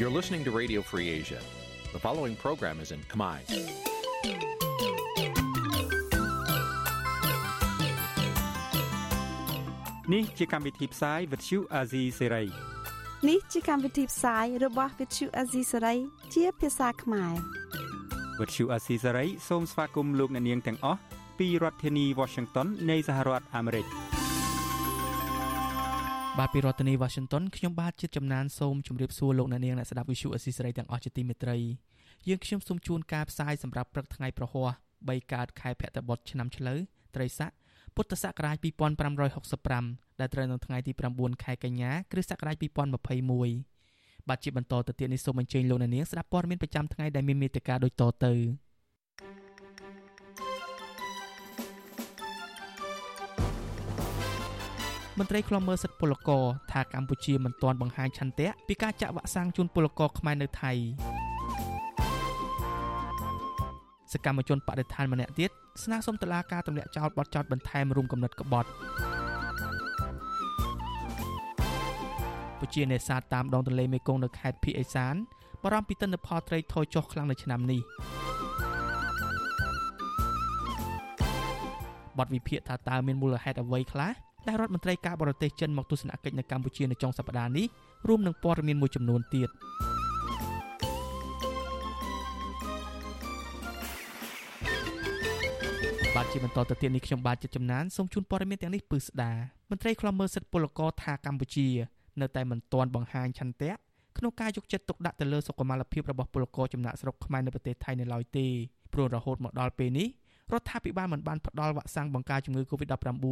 You're listening to Radio Free Asia. The following program is in Khmer. នេះជាកម្មវិធីផ្សាយ Vuthu Azizi Serai នេះជាកម្មវិធីផ្សាយរបស់ Vuthu Azizi Serai ជាភាសាខ្មែរ Vuthu Azizi Serai សូមស្វាគមន៍លោកអ្នកនាងទាំងអស់ពីរដ្ឋធានី Washington នៃសហរដ្ឋអាមេរិក បាទពីរដ្ឋធានី Washington ខ្ញុំបាទជាចំណានសូមជម្រាបសួរលោកអ្នកនាងអ្នកស្ដាប់ Vuthu Azizi Serai ទាំងអស់ជាទីមេត្រីយើងខ្ញុំសូមជូនការផ្សាយសម្រាប់ព្រឹកថ្ងៃប្រហ័ស3កើតខែភទ្របទឆ្នាំឆ្លូវត្រីស័កពុទ្ធសករាជ2565ដែលត្រូវនៅថ្ងៃទី9ខែកញ្ញាគ្រិស្តសករាជ2021បាទជាបន្តទៅទៀតនេះសូមអញ្ជើញលោកអ្នកនាងស្ដាប់ព័ត៌មានប្រចាំថ្ងៃដែលមានមេត្តាដូចតទៅ មន្ត្រីខ្លំមើលសិទ្ធិពលករថាកម្ពុជាមិនទាន់បង្ហាញឆន្ទៈពីការចាក់វ៉ាក់សាំងជូនពលករខ្មែរនៅថៃសកម្មជនបដិឋានម្នាក់ទៀតស្នើសុំតុលាការទម្លាក់ចោលបទចោទបន្ថែមរួមគំនិតក្បត់ពជានេសាទតាមដងទន្លេមេគង្គនៅខេត្តភីអេសានបារម្ភពីទិន្នផលត្រីថយចុះខ្លាំងនៅឆ្នាំនេះបទវិភាគថាតើមានមូលហេតុអ្វីខ្លះ ដែលរដ្ឋមន្ត្រីការបរទេសចិនមកទស្សនកិច្ចនៅកម្ពុជានៅចុងសប្តាហ៍នេះរួមនឹងព័ត៌មានមួយចំនួនទៀតបាទជាបន្តទៅទៀតនេះខ្ញុំបាទចិត្តចំណានសូមជូនព័ត៌មានទាំងនេះពឺស្ដាមន្ត្រីខ្លំមើលសិទ្ធិពលករថាកម្ពុជា នៅតែមិនទាន់បង្ហាញឆន្ទៈក្នុងការយកចិត្តទុកដាក់ទៅលើសុខុមាលភាពរបស់ពលករចំណាក់ស្រុកខ្មែរនៅប្រទេសថៃនៅឡើយទេព្រោះរហូតមកដល់ពេលនេះ រដ្ឋាភិបាលមិនបានផ្ដល់វ៉ាក់សាំងបង្ការជំងឺ Covid-19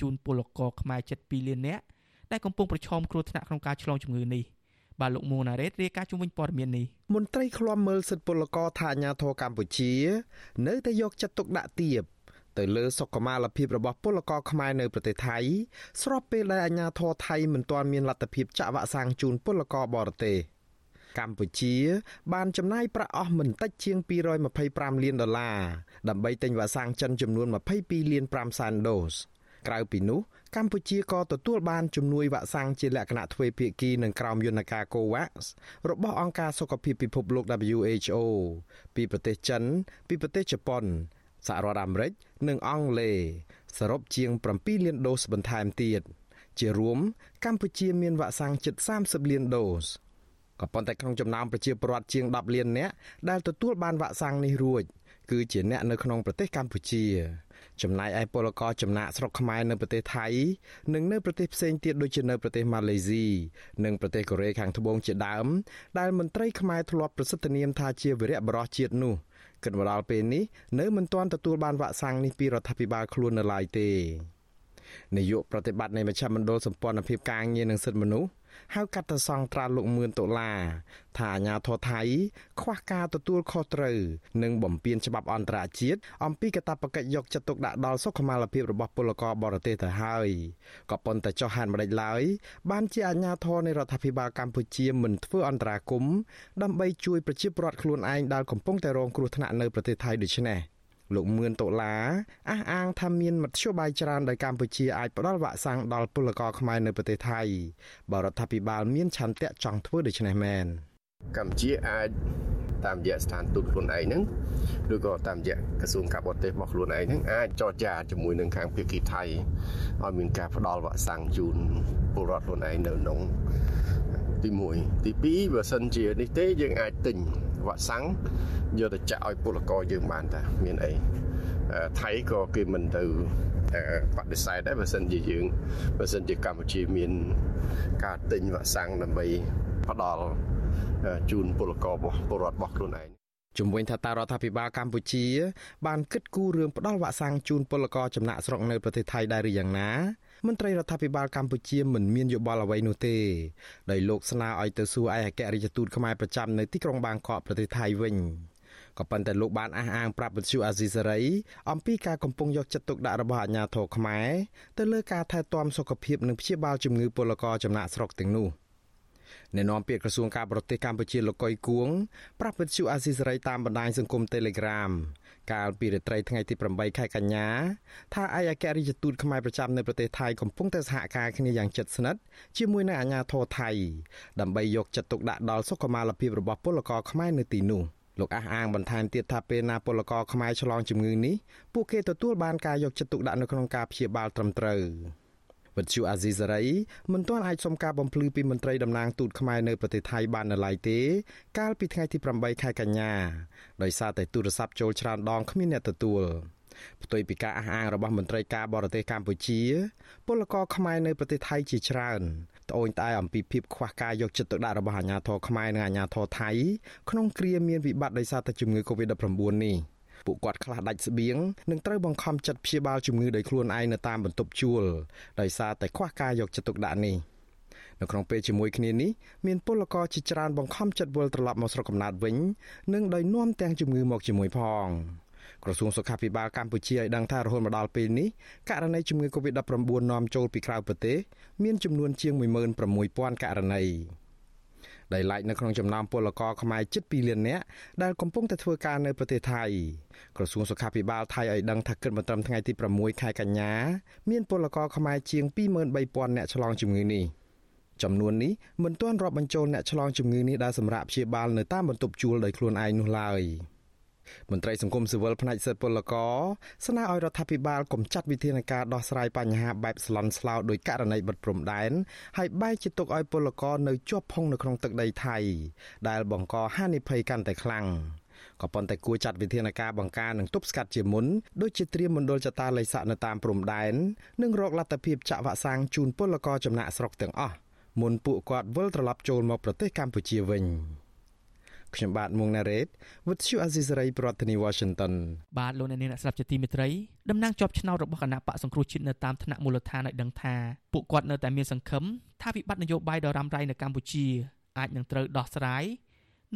ជូនពលករខ្មែរជិត2លាននាក់ដែលកំពុងប្រឈមគ្រោះថ្នាក់ក្នុងការឆ្លងជំងឺនេះបាទលោកមួណារ៉េតរាយការណ៍ជុំវិញព័ត៌មាននេះមន្ត្រីឃ្លាំមើលសិទ្ធិពលករថាអាញាធរកម្ពុជា នៅតែយកចិត្តទុកដាក់ទៀបទៅលើសុខុមាលភាពរបស់ពលករខ្មែរនៅប្រទេសថៃស្របពេលដែលអាជ្ញាធរថៃមិនទាន់មានលទ្ធភាពចាក់វ៉ាក់សាំងជូនពលករបរទេស កម្ពុជាបានចំណាយប្រាក់អស់មិនតិចជាង225លានដុល្លារដើម្បីទិញវ៉ាក់សាំងចិនចំនួន22លាន5សែនដូសក្រៅពីនោះកម្ពុជាក៏ទទួលបានជំនួយវ៉ាក់សាំងជាលក្ខណៈទ្វេភាគីនឹងក្រោមយន្តការ COVAX របស់អង្គការសុខភាពពិភពលោក WHO ពីប្រទេសចិន ពីប្រទេសជប៉ុនសហរដ្ឋអាមេរិកនិងអង់គ្លេសសរុបជាង7លានដូសបន្ថែមទៀតជារួមកម្ពុជាមានវ៉ាក់សាំងជិត30លានដូស ក៏ប៉ុន្តែក្នុងចំណោមប្រជាពលរដ្ឋជាង10លាននាក់ដែលទទួលបានវ៉ាក់សាំងនេះរួចគឺជាអ្នកនៅក្នុងប្រទេសកម្ពុជា ចំណែកឯពលករចំណាក់ស្រុកខ្មែរនៅប្រទេសថៃ និងនៅប្រទេសផ្សេងទៀតដូចជានៅប្រទេសម៉ាឡេស៊ីនិងប្រទេសកូរ៉េខាងត្បូងជាដើម ដែលមន្ត្រីខ្មែរធ្លាប់ប្រសិទ្ធនាមថាជាវីរៈបរិះជាតិនោះគិតមកដល់ពេលនេះនៅមិនទាន់ទទួលបានវ៉ាក់សាំងនេះពីរដ្ឋាភិបាលខ្លួននៅឡើយទេនាយកប្រតិបត្តិនៃមជ្ឈមណ្ឌលសម្ព័ន្ធភាពការងារនិងសិទ្ធិមនុស្ស ហៅកាត់ទៅសង្ត្រាលោកមឿនដុល្លារថាអាញាធរថៃ ខ្វះការទទួលខុសត្រូវនិងបំពានច្បាប់អន្តរជាតិអំពីកាតព្វកិច្ចយកចិត្តទុកដាក់ដល់សុខុមាលភាពរបស់ពលករបរទេសទៅហើយក៏ប៉ុន្តែចុះហេតុម្ដេចឡើយបានជាអាញាធរនៃរដ្ឋាភិបាលកម្ពុជាមិនធ្វើអន្តរាគមន៍ដើម្បីជួយប្រជាពលរដ្ឋខ្លួនឯងដែលកំពុងតែរងគ្រោះថ្នាក់នៅប្រទេសថៃដូច្នេះ លោកមឿនដុល្លារអះអាងថាមានមធ្យោបាយច្រើនដែលកម្ពុជាអាចផ្ដល់វ៉ាក់សាំងដល់ពលករខ្មែរនៅប្រទេសថៃបើរដ្ឋាភិបាលមានឆន្ទៈចង់ធ្វើដូច្នេះមែនកម្ពុជាអាចតាមរយៈស្ថានទូតខ្លួនឯងហ្នឹងឬក៏តាមរយៈក្រសួងការបរទេសរបស់ខ្លួនឯងហ្នឹងអាចចរចាជាមួយនឹងខាងភាគីថៃឲ្យមានការផ្ដល់វ៉ាក់សាំងជូនពលរដ្ឋខ្លួនឯងនៅក្នុងទី1ទី2បើសិនជានេះទេយើងអាចទិញវ៉ាក់សាំង យកទៅចាក់ឲ្យពលករយើងបានតាមានអីថៃក៏គេមិនទៅបដិសេធដែរបើសិនជាយើងបើសិនជាកម្ពុជាមាន ការទិញវ៉ាក់សាំងដើម្បីផ្ដល់ជូនពលកររបស់ពលរដ្ឋរបស់ខ្លួនឯងជំវិញថាតារដ្ឋាភិបាលកម្ពុជា បានគិតគូររឿងផ្ដល់វ៉ាក់សាំងជូនពលករចំណាក់ស្រុកនៅប្រទេសថៃដែរឬយ៉ាងណាមន្ត្រីរដ្ឋាភិបាលកម្ពុជាមិនមានយោបល់អ្វីនោះទេដោយលោកស្នើឲ្យទៅសួរឯកអគ្គរដ្ឋទូតខ្មែរប្រចាំនៅទីក្រុងបាងកកប្រទេសថៃវិញ ក៏ប៉ុន្តែលោកបានអះអាងប្រាប់វិទ្យុអាស៊ីសេរីអំពីការកំពុងយកចិត្តទុកដាក់របស់អាជ្ញាធរខ្មែរទៅលើការថែទាំសុខភាពនិងព្យាបាលជំងឺពលករចំណាក់ស្រុកទាំងនោះអ្នកនាំពាក្យក្រសួងការបរទេសកម្ពុជាលោកកុយគួងប្រាប់វិទ្យុអាស៊ីសេរីតាមបណ្ដាញសង្គម Telegram កាលពីរាត្រីថ្ងៃទី8ខែកញ្ញាថាឯកអគ្គរដ្ឋទូតខ្មែរប្រចាំនៅប្រទេសថៃកំពុងតែសហការគ្នាយ៉ាងជិតស្និទ្ធជាមួយនឹងអាជ្ញាធរថៃដើម្បីយកចិត្តទុកដាក់ដល់សុខុមាលភាពរបស់ពលករខ្មែរនៅទីនោះ លោកអះអាងបន្ថែមទៀតថាពេលណាពលករខ្មែរឆ្លងជំងឺនេះពួកគេទទួលបានការយកចិត្តទុកដាក់នៅក្នុងការព្យាបាលត្រឹមត្រូវវិទ្យុអាស៊ីសេរីមិនទាន់អាចសុំការបំភ្លឺពីមន្ត្រីតំណាងទូតខ្មែរនៅប្រទេសថៃបាននៅឡើយទេ កាលពីថ្ងៃទី8ខែកញ្ញាដោយសារតែទូរស័ព្ទចូលច្រើនដងគ្មានអ្នកទទួលផ្ទុយពីការអះអាងរបស់មន្ត្រីការបរទេសកម្ពុជាពលករខ្មែរនៅប្រទេសថៃជាច្រើន ត្អូញត្អែអំពីភាពខ្វះការយកចិត្តទុកដាក់របស់អាជ្ញាធរខ្មែរនិងអាជ្ញាធរថៃក្នុងគ្រាមានវិបត្តិដោយសារតែជំងឺ Covid-19 នេះពួកគាត់ខ្លះដាច់ស្បៀងនិងត្រូវបង្ខំចិត្តព្យាបាលជំងឺដោយខ្លួនឯងនៅតាមបន្ទប់ជួលដោយសារតែខ្វះការយកចិត្តទុកដាក់នេះនៅក្នុងពេលជាមួយគ្នានេះមានពលករជាច្រើនបង្ខំចិត្តវិលត្រឡប់មកស្រុកកំណើតវិញនិងដោយនាំទាំងជំងឺមកជាមួយផង ក្រសួងសុខាភិបាលកម្ពុជាឲ្យដឹងថារហូតមកដល់ពេលនេះករណីជំងឺ Covid-19 នាំចូលពីក្រៅប្រទេសមានចំនួនជាង16000ករណីដែលឡែកនៅក្នុងចំណោមពលករខ្មែរជិត2លាននាក់ដែលកំពុងតែធ្វើការនៅប្រទេសថៃក្រសួងសុខាភិបាលថៃឲ្យដឹងថាគិតមកត្រឹមថ្ងៃទី6ខែកញ្ញាមានពលករខ្មែរជាង23000នាក់ឆ្លងជំងឺនេះចំនួននេះមិនទាន់រាប់បញ្ចូលអ្នកឆ្លងជំងឺនេះដែលសម្រាប់ព្យាបាលនៅតាមបន្ទប់ជួលដោយខ្លួនឯងនោះឡើយ។ មន្ត្រីសង្គមស៊ីវិលផ្នែកសិទ្ធិពលករស្នើឲ្យរដ្ឋាភិបាលកុំចាត់វិធានការដោះស្រាយបញ្ហាបែបស្លន់ស្លោដោយករណីបិទព្រំដែនហើយបែរជាទុកឲ្យពលករនៅជាប់ផុងនៅក្នុងទឹកដីថៃដែលបង្កហានិភ័យកាន់តែខ្លាំងក៏ប៉ុន្តែគួរចាត់វិធានការបង្ការនិងទប់ស្កាត់ជាមុនដូចជាត្រៀមមណ្ឌលចតាល័យស័កនៅតាមព្រំដែននិងរកលទ្ធភាពចាក់វ៉ាក់សាំងជូនពលករចំណាក់ស្រុកទាំងអស់មុនពួកគាត់វិលត្រឡប់ចូលមកប្រទេសកម្ពុជាវិញ។ ខ្ញុំបាទមួងណារ៉េត With you Azisari ប្រធានាទី Washington បាទលោកអ្នកនាងអ្នកស្ដាប់ជាទីមេត្រីតំណាងជាប់ឆ្នោតរបស់គណៈបកសង្គ្រោះជាតិនៅតាមថ្នាក់មូលដ្ឋានឲ្យដឹងថាពួកគាត់នៅតែមានសង្ឃឹមថាវិបត្តិនយោបាយដ៏រ៉ាំរ៉ៃនៅកម្ពុជាអាចនឹងត្រូវដោះស្រាយ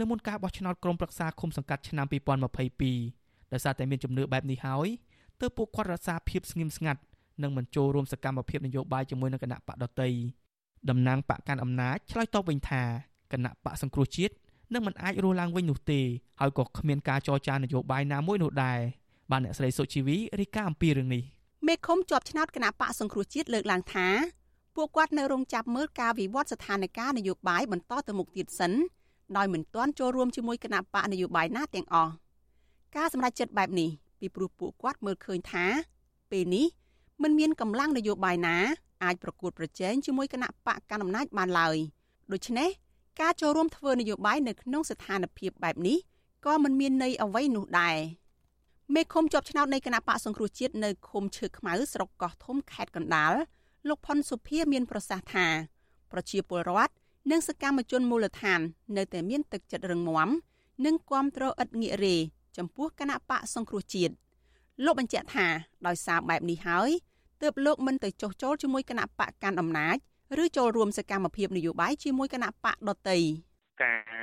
នៅមុនការបោះឆ្នោតក្រុមប្រឹក្សាឃុំសង្កាត់ឆ្នាំ2022ដោយសារតែមានជំនឿបែបនេះហើយទើបពួកគាត់រក្សាភាពស្ងៀមស្ងាត់និងមិនចូលរួមសកម្មភាពនយោបាយជាមួយនឹងគណៈបកដតីតំណាងបកកាន់អំណាចឆ្លើយតបវិញថាគណៈបកសង្គ្រោះជាតិ នឹងមិនអាចរស់ឡើងវិញនោះទេហើយក៏គ្មានការចរចានយោបាយណាមួយនោះដែរបានអ្នកស្រីសុជីវីរាយការណ៍អំពីរឿងនេះមេឃុំជាប់ឆ្នោតគណៈបកសង្គ្រោះជាតិលើកឡើងថាពួកគាត់នៅរងចាប់មើលការវិវត្តស្ថានភាពនយោបាយបន្តទៅមុខទៀតសិនដោយមិនទាន់ចូលរួមជាមួយគណៈបកនយោបាយណាទាំងអស់ការសម្រេចចិត្តបែបនេះពីព្រោះពួកគាត់មើលឃើញថា ពេលនេះមិនមានកម្លាំងនយោបាយណាអាចប្រកួតប្រជែងជាមួយគណៈបកកណ្ដាលអំណាចបានឡើយដូច្នេះ ការចូលរួមធ្វើនយោបាយនៅក្នុងស្ថានភាពបែបនេះក៏មិនមានន័យអ្វីនោះដែរមេឃុំជាប់ឆ្នោតនៃគណៈបកសង្គ្រោះជាតិនៅឃុំឈើខ្មៅស្រុកកោះធំខេត្តកណ្ដាលលោកផុនសុភាមានប្រសាសន៍ថាប្រជាពលរដ្ឋនិងសកម្មជនមូលដ្ឋាន នៅតែមានទឹកចិត្តរឹងមាំនិងគាំទ្រឥតងាករេចំពោះគណៈបកសង្គ្រោះជាតិលោកបញ្ជាក់ថាដោយសារបែបនេះហើយទើបលោកមិនទៅចុះចូលជាមួយគណៈបកកាន់អំណាច ឬចូលរួមសកម្មភាពនយោបាយជាមួយគណៈបកដតីការ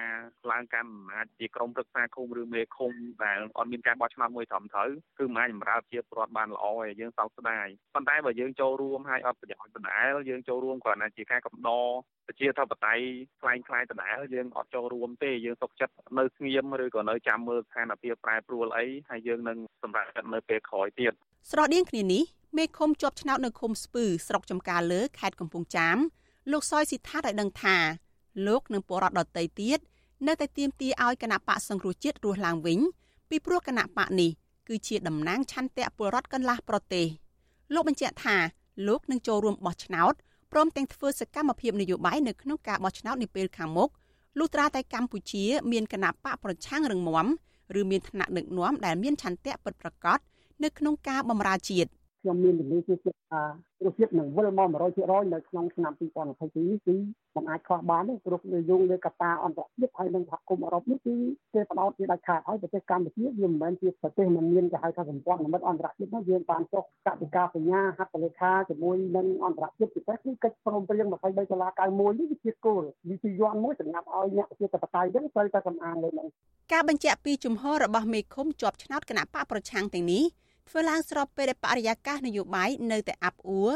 ឡើងកម្មអំណាចជាក្រុមប្រឹក្សាឃុំឬមេឃុំដែលអត់មានការបោះឆ្នោតមួយត្រឹមត្រូវគឺមិនអាចបម្រើជាប្រវត្តិបានល្អឯយើងសោកស្ដាយប៉ុន្តែបើយើងចូលរួមហើយអត់ប្រយោជន៍ដដែលយើងចូលរួមគ្រាន់តែជាការកំដរប្រជាធិបតេយ្យខ្លាំងខ្លាយដដែលយើងអត់ចូលរួមទេយើងសុកចិត្តនៅស្ងៀមឬក៏នៅចាំមើលស្ថានភាពប្រែប្រួលអីហើយយើងនឹងសម្រាប់នៅពេលក្រោយទៀតស្រដៀងគ្នានេះ មេឃុំជាប់ឆ្នោតនៅឃុំស្ពឺស្រុកចំការលើខេត្តកំពង់ចាមលោកសយសិដ្ឋាឲ្យដឹងថាលោកនិងពលរដ្ឋដទៃទៀតនៅតែទាមទារឲ្យគណៈបកសង្គ្រោះជាតិរស់ឡើងវិញពីព្រោះគណៈបកនេះគឺជាតំណាងឆន្ទៈពលរដ្ឋកន្លះប្រទេសលោកបញ្ជាក់ថាលោកនឹងចូលរួមបោះឆ្នោតព្រមទាំងធ្វើសកម្មភាពនយោបាយនៅក្នុងការបោះឆ្នោតនាពេលខាងមុខលុះត្រាតែកម្ពុជាមានគណៈបកប្រឆាំងរឹងមាំឬមានឋានៈដឹកនាំដែលមានឆន្ទៈពិតប្រាកដនៅក្នុងការបម្រើជាតិ ខ្ញុំមានជំនឿជឿជាក់ថារសជាតិនឹងវិលមក100%នៅក្នុងឆ្នាំ2022នេះគឺមិនអាចខ្វះបានទេព្រោះវាយោងលើកត្តាអន្តរជាតិហើយនិងសហគមន៍អឺរ៉ុបនេះគឺគេផ្ដោតជាដាច់ខាតហើយប្រទេសកម្ពុជាវាមិនមែនជាប្រទេសមិនមានគេហៅថាសម្ព័ន្ធមិត្តអន្តរជាតិនោះយើងបានចុះកតិកាសញ្ញាហត្ថលេខាជាមួយនឹងអន្តរជាតិពិសេសគឺកិច្ចព្រមព្រៀង23ដុល្លារ91នេះវាជាគោលវិធីយន្តមួយសម្រាប់ឲ្យអ្នកប្រជាធិបតេយ្យហ្នឹងត្រូវតែសំអាងលើនឹងការបញ្ជាក់ពីជំហររបស់មេឃុំជាប់ឆ្នោតគណៈបកប្រឆាំងទាំងនេះ ធ្វើឡើងស្របពេលដែលបរិយាកាសនយោបាយនៅតែអាប់អួរ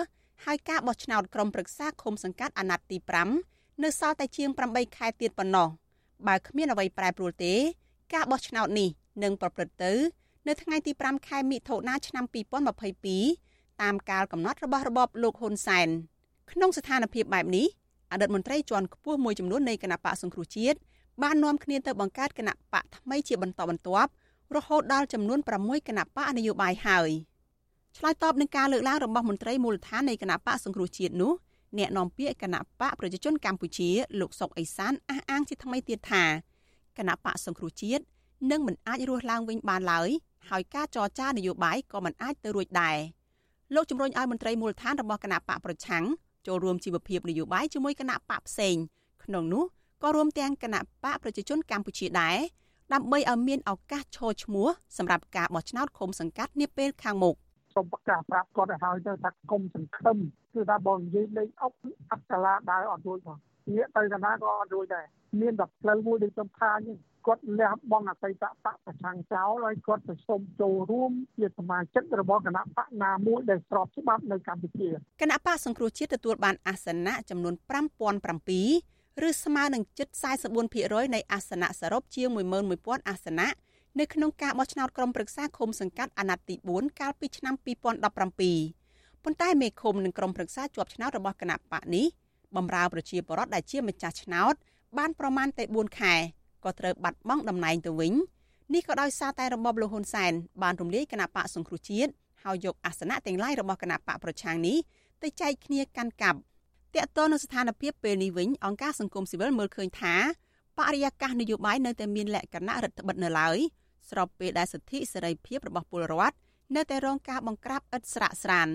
ហើយការបោះឆ្នោតក្រុមប្រឹក្សាឃុំសង្កាត់អាណត្តិទី5នៅសល់តែជាង8ខែទៀតប៉ុណ្ណោះបើគ្មានអ្វីប្រែប្រួលទេ ការបោះឆ្នោតនេះនឹងប្រព្រឹត្តទៅ នៅថ្ងៃទី5ខែមិថុនាឆ្នាំ2022តាមកាលកំណត់របស់របបលោកហ៊ុនសែនក្នុងស្ថានភាពបែបនេះអតីតមន្ត្រីជាន់ខ្ពស់មួយចំនួននៃគណៈបកសង្គ្រោះជាតិបាននាំគ្នាទៅបង្កើតគណៈបកថ្មីជាបន្តបន្ទាប់ រហូតដល់ចំនួន6គណៈបកនយោបាយហើយឆ្លើយតបនឹងការលើកឡើងរបស់មន្ត្រីមូលដ្ឋាននៃគណៈបកសង្គ្រោះជាតិនោះអ្នកនាំពាក្យគណៈបកប្រជាជនកម្ពុជាលោកសុកអេសានអះអាងជាថ្មីទៀតថាគណៈបកសង្គ្រោះជាតិនឹងមិនអាចរស់ឡើងវិញបានឡើយហើយការចរចានយោបាយក៏មិនអាចទៅរួចដែរលោកជំរុញឲ្យមន្ត្រីមូលដ្ឋានរបស់គណៈបកប្រឆាំងចូលរួមជីវភាពនយោបាយជាមួយគណៈបកផ្សេងក្នុងនោះក៏រួមទាំងគណៈបកប្រជាជនកម្ពុជាដែរ ដើម្បីឲ្យមានឱកាសឈរឈ្មោះសម្រាប់ការបោះឆ្នោតឃុំសង្កាត់នាពេលខាងមុខសូមប្រកាសប្រាប់គាត់ឲ្យហើយទៅថាគុំសង្ឃឹមគឺថាបងនិយាយលេងអុកអត្តឡាដើរអត់រួចផងងាកទៅកណាក៏អត់រួចដែរមានតែផ្លូវមួយដូចខ្ញុំថាអញ្ចឹងគាត់លះបង់អតីតបកប្រឆាំងចោលហើយគាត់ទៅសុំចូលរួមជាសមាជិករបស់គណៈបកណាមួយដែលស្របច្បាប់នៅកម្ពុជាគណៈបកសង្គ្រោះជាតិទទួលបានអាសនៈចំនួន5007 ឬស្មើនឹងជិត44%នៃអាសនៈសរុបជាង11000អាសនៈនៅក្នុងការបោះឆ្នោតក្រុមប្រឹក្សាឃុំសង្កាត់អាណត្តិទី4កាលពីឆ្នាំ2017ប៉ុន្តែមេឃុំនិងក្រុមប្រឹក្សាជាប់ឆ្នោតរបស់គណៈបកនេះបំរើប្រជាពលរដ្ឋដែលជាម្ចាស់ឆ្នោត បានប្រមាណតែ4ខែក៏ត្រូវបាត់បង់តំណែងទៅវិញនេះក៏ដោយសារតែរបបលហ៊ុនសែនបានរំលាយគណៈបកសង្គ្រោះជាតិហើយយកអាសនៈទាំងឡាយរបស់គណៈបកប្រឆាំងនេះទៅចែកគ្នាកាន់កាប់ តកតនៅស្ថានភាពពេលនេះវិញអង្គការសង្គមស៊ីវិលមើលឃើញថាបរិយាកាសនយោបាយនៅតែមានលក្ខណៈរដ្ឋបិទនៅឡើយស្របពេលដែលសិទ្ធិសេរីភាពរបស់ពលរដ្ឋនៅតែរងការបង្ក្រាបឥតស្រាកស្រាន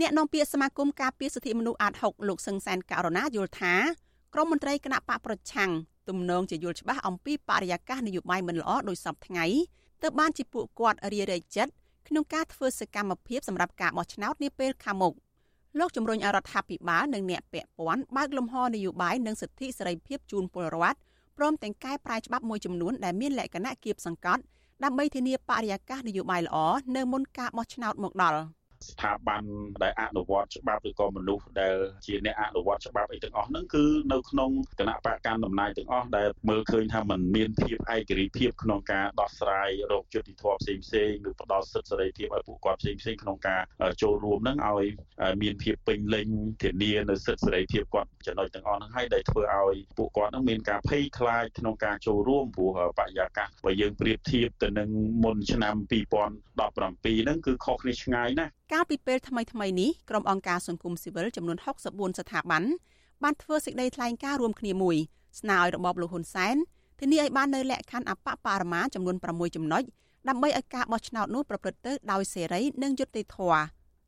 អ្នកនាំពាក្យសមាគមការពារសិទ្ធិមនុស្សអាត6លោកសឹងសែនករណាយល់ថាក្រមមន្ត្រីគណៈបកប្រឆាំងទំនងជាយល់ច្បាស់អំពីបរិយាកាសនយោបាយមិនល្អដោយសពថ្ងៃទើបបានជាពួកគាត់រារែកចិត្តក្នុងការធ្វើសកម្មភាពសម្រាប់ការបោះឆ្នោតនាពេលខាងមុខ លោកជំរុញឲ្យរដ្ឋាភិបាលនិងអ្នកពាក់ព័ន្ធបើកលំហនយោបាយនិងសិទ្ធិសេរីភាពជូនពលរដ្ឋព្រមទាំងកែប្រែច្បាប់មួយចំនួនដែលមានលក្ខណៈគៀបសង្កត់ដើម្បីធានាបរិយាកាសនយោបាយល្អនៅមុនការបោះឆ្នោតមកដល់។ ស្ថាប័នដែលអនុវត្តច្បាប់ឬក៏មនុស្សដែលជាអ្នកអនុវត្តច្បាប់អីទាំងអស់ហ្នឹងគឺនៅក្នុងគណៈបកកម្មតំណាយទាំងអស់ដែលមើលឃើញថាมันមានភាពឯករាជ្យភាពក្នុងការដោះស្រាយរោគយុតិធម៌ផ្សេងផ្សេងឬផ្ដល់សិទ្ធិសេរីភាពឲ្យពួកគាត់ផ្សេងផ្សេងក្នុងការចូលរួមហ្នឹងឲ្យមានភាពពេញលេញធានានៅសិទ្ធិសេរីភាពគាត់ចំណុចទាំងអស់ហ្នឹងហើយដែលធ្វើឲ្យពួកគាត់ហ្នឹងមានការភ័យខ្លាចក្នុងការចូលរួមព្រោះបរិយាកាសបើយើងប្រៀបធៀបទៅនឹងមុនឆ្នាំ2017ហ្នឹងគឺខុសគ្នាឆ្ងាយណាស់កាលពីពេលថ្មីថ្មីនេះក្រុមអង្គការសង្គមស៊ីវិលចំនួន64ស្ថាប័នបានធ្វើសេចក្តីថ្លែងការណ៍រួមគ្នាមួយស្នើឲ្យរបបលោកហ៊ុនសែនធានាឲ្យបាននៅលក្ខខណ្ឌអបបរមាចំនួន6ចំណុចដើម្បីឲ្យការបោះឆ្នោតនោះប្រព្រឹត្តទៅដោយសេរីនិងយុត្តិធម៌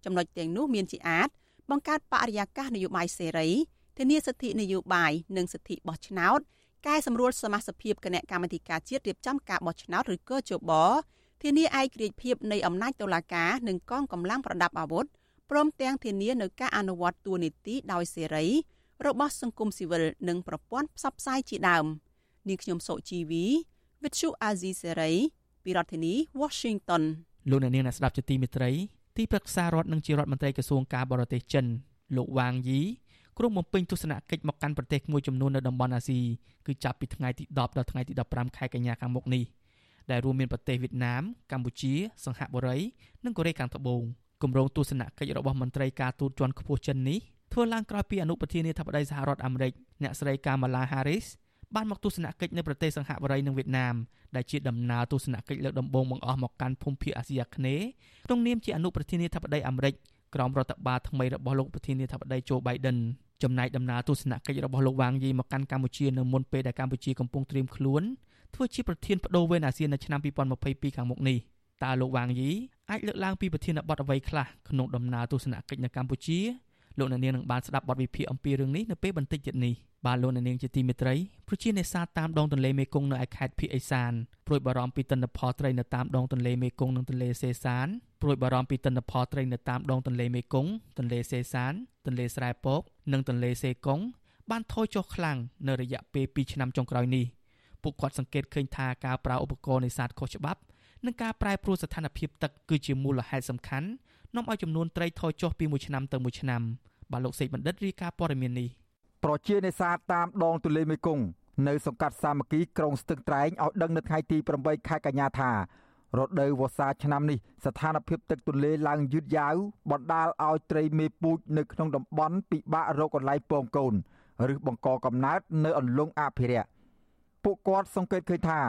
ចំណុចទាំងនោះមានជាអាចបង្កើតបរិយាកាសនយោបាយសេរីធានាសិទ្ធិនយោបាយនិងសិទ្ធិបោះឆ្នោតកែសម្រួលសមាជិកគណៈកម្មាធិការជាតិរៀបចំការបោះឆ្នោតឬក៏ជប ធានាឯករាជ្យភាពនៃអំណាចតុលាការនិងកងកម្លាំងប្រដាប់អាវុធព្រមទាំងធានានៅការអនុវត្តទួលនីតិដោយសេរី របស់សង្គមស៊ីវិលនិងប្រព័ន្ធផ្សព្វផ្សាយជាដើមនាងខ្ញុំសុជីវី With you Azizi Serai ពីរដ្ឋធានី Washington លោកអ្នកនាងអ្នកស្ដាប់ជាទីមេត្រីទីប្រឹក្សារដ្ឋនិងជារដ្ឋមន្ត្រីក្រសួងការបរទេសចិនលោកវ៉ាងយីក្រុងបំពេញទស្សនកិច្ចមកកាន់ប្រទេសមួយចំនួននៅតំបន់អាស៊ីគឺចាប់ពីថ្ងៃទី10ដល់ថ្ងៃទី15ខែកញ្ញាខាងមុខនេះ។ ដែលរួមមានប្រទេសវៀតណាមកម្ពុជា សង្ហបុរីនិងកូរ៉េខាងត្បូងគម្រោងទស្សនកិច្ចរបស់មន្ត្រីការទូតជាន់ខ្ពស់ចិននេះធ្វើឡើងក្រោយពីអនុប្រធានាធិបតីសហរដ្ឋអាមេរិកអ្នកស្រី Kamala Harris បានមកទស្សនកិច្ចនៅប្រទេសសង្ហបុរីនិងវៀតណាមដែលជាដំណើរទស្សនកិច្ចលើកដំបូងបង្អស់មកកាន់ភូមិភាគអាស៊ីអាគ្នេយ៍ក្នុងនាមជាអនុប្រធានាធិបតីអាមេរិកក្រោមរដ្ឋបាលថ្មីរបស់លោកប្រធានាធិបតី Joe Biden ចំណែកដំណើរទស្សនកិច្ចរបស់លោកវ៉ាងយីមកកាន់កម្ពុជានៅមុនពេលដែលកម្ពុជាកំពុងត្រៀមខ្លួន ធ្វើជាប្រធានបដូវវេនអាស៊ាននៅឆ្នាំ2022ខាងមុខនេះតើលោកវ៉ាងយីអាចលើកឡើងពីប្រធានបទអ្វីខ្លះក្នុងដំណើរទស្សនកិច្ចនៅកម្ពុជាលោកអ្នកនាងនឹងបានស្ដាប់បទវិភាគអំពីរឿងនេះនៅពេលបន្តិចទៀតនេះបាទលោកអ្នកនាងជាទីមេត្រីប្រជានេសាទតាមដងទន្លេមេគង្គនៅឯខេត្តភៀកអេសានព្រួយបារម្ភពីទិន្នផលត្រីនៅតាមដងទន្លេមេគង្គនិងទន្លេសេសានព្រួយបារម្ភពីទិន្នផលត្រីនៅតាមដងទន្លេមេគង្គទន្លេសេសាន ទន្លេស្រែពក និងទន្លេសេកុងបានថយចុះខ្លាំងនៅរយៈពេល2ឆ្នាំចុងក្រោយនេះ ពួកគាត់សង្កេតឃើញថាការប្រើឧបករណ៍នេសាទខុសច្បាប់និងការប្រែប្រួលស្ថានភាពទឹកគឺជាមូលហេតុសំខាន់នាំឲ្យចំនួនត្រីថយចុះពីមួយឆ្នាំទៅមួយឆ្នាំបាទលោកសេកបណ្ឌិតរាយការណ៍ព័ត៌មាននេះប្រជានេសាទតាមដងទន្លេមេគង្គនៅសង្កាត់សាមគ្គីក្រុងស្ទឹងត្រែងឲ្យដឹងនៅថ្ងៃទី8ខែកញ្ញាថារដូវវស្សាឆ្នាំនេះស្ថានភាពទឹកទន្លេឡើងយឺតយ៉ាវបណ្ដាលឲ្យត្រីមេពូជនៅក្នុងតំបន់ពិបាករកកន្លែងពងកូនឬបង្កកំណើតនៅអន្លង់អភិរក្ស ពួកគាត់សង្កេតឃើញថា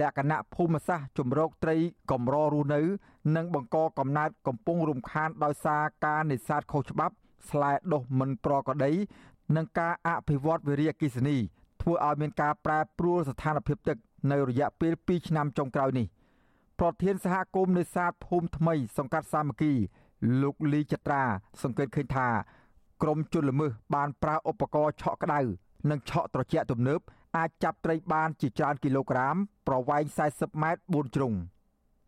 លក្ខណៈភូមិសាស្ត្រជំរកត្រីកម្ររស់នៅ និងបង្កកំណើតកំពុងរំខានដោយសារការនេសាទខុសច្បាប់ ស្លែដុះមិនប្រក្រតីនិងការអភិវឌ្ឍវិរិយអគិសនីធ្វើឲ្យមានការប្រែប្រួលស្ថានភាពទឹក នៅរយៈពេល2ឆ្នាំចុងក្រោយនេះប្រធានសហគមន៍នេសាទភូមិថ្មី សង្កាត់សាមគ្គី លោកលីចត្រា សង្កេតឃើញថាក្រមជនល្មើសបានប្រើឧបករណ៍ឆក់ក្តៅនិងឆក់ត្រជាក់ទំនើប អាចចាប់ត្រីបានជាច្រើនគីឡូក្រាម ប្រវែង40ម៉ែត្រ4ជ្រុង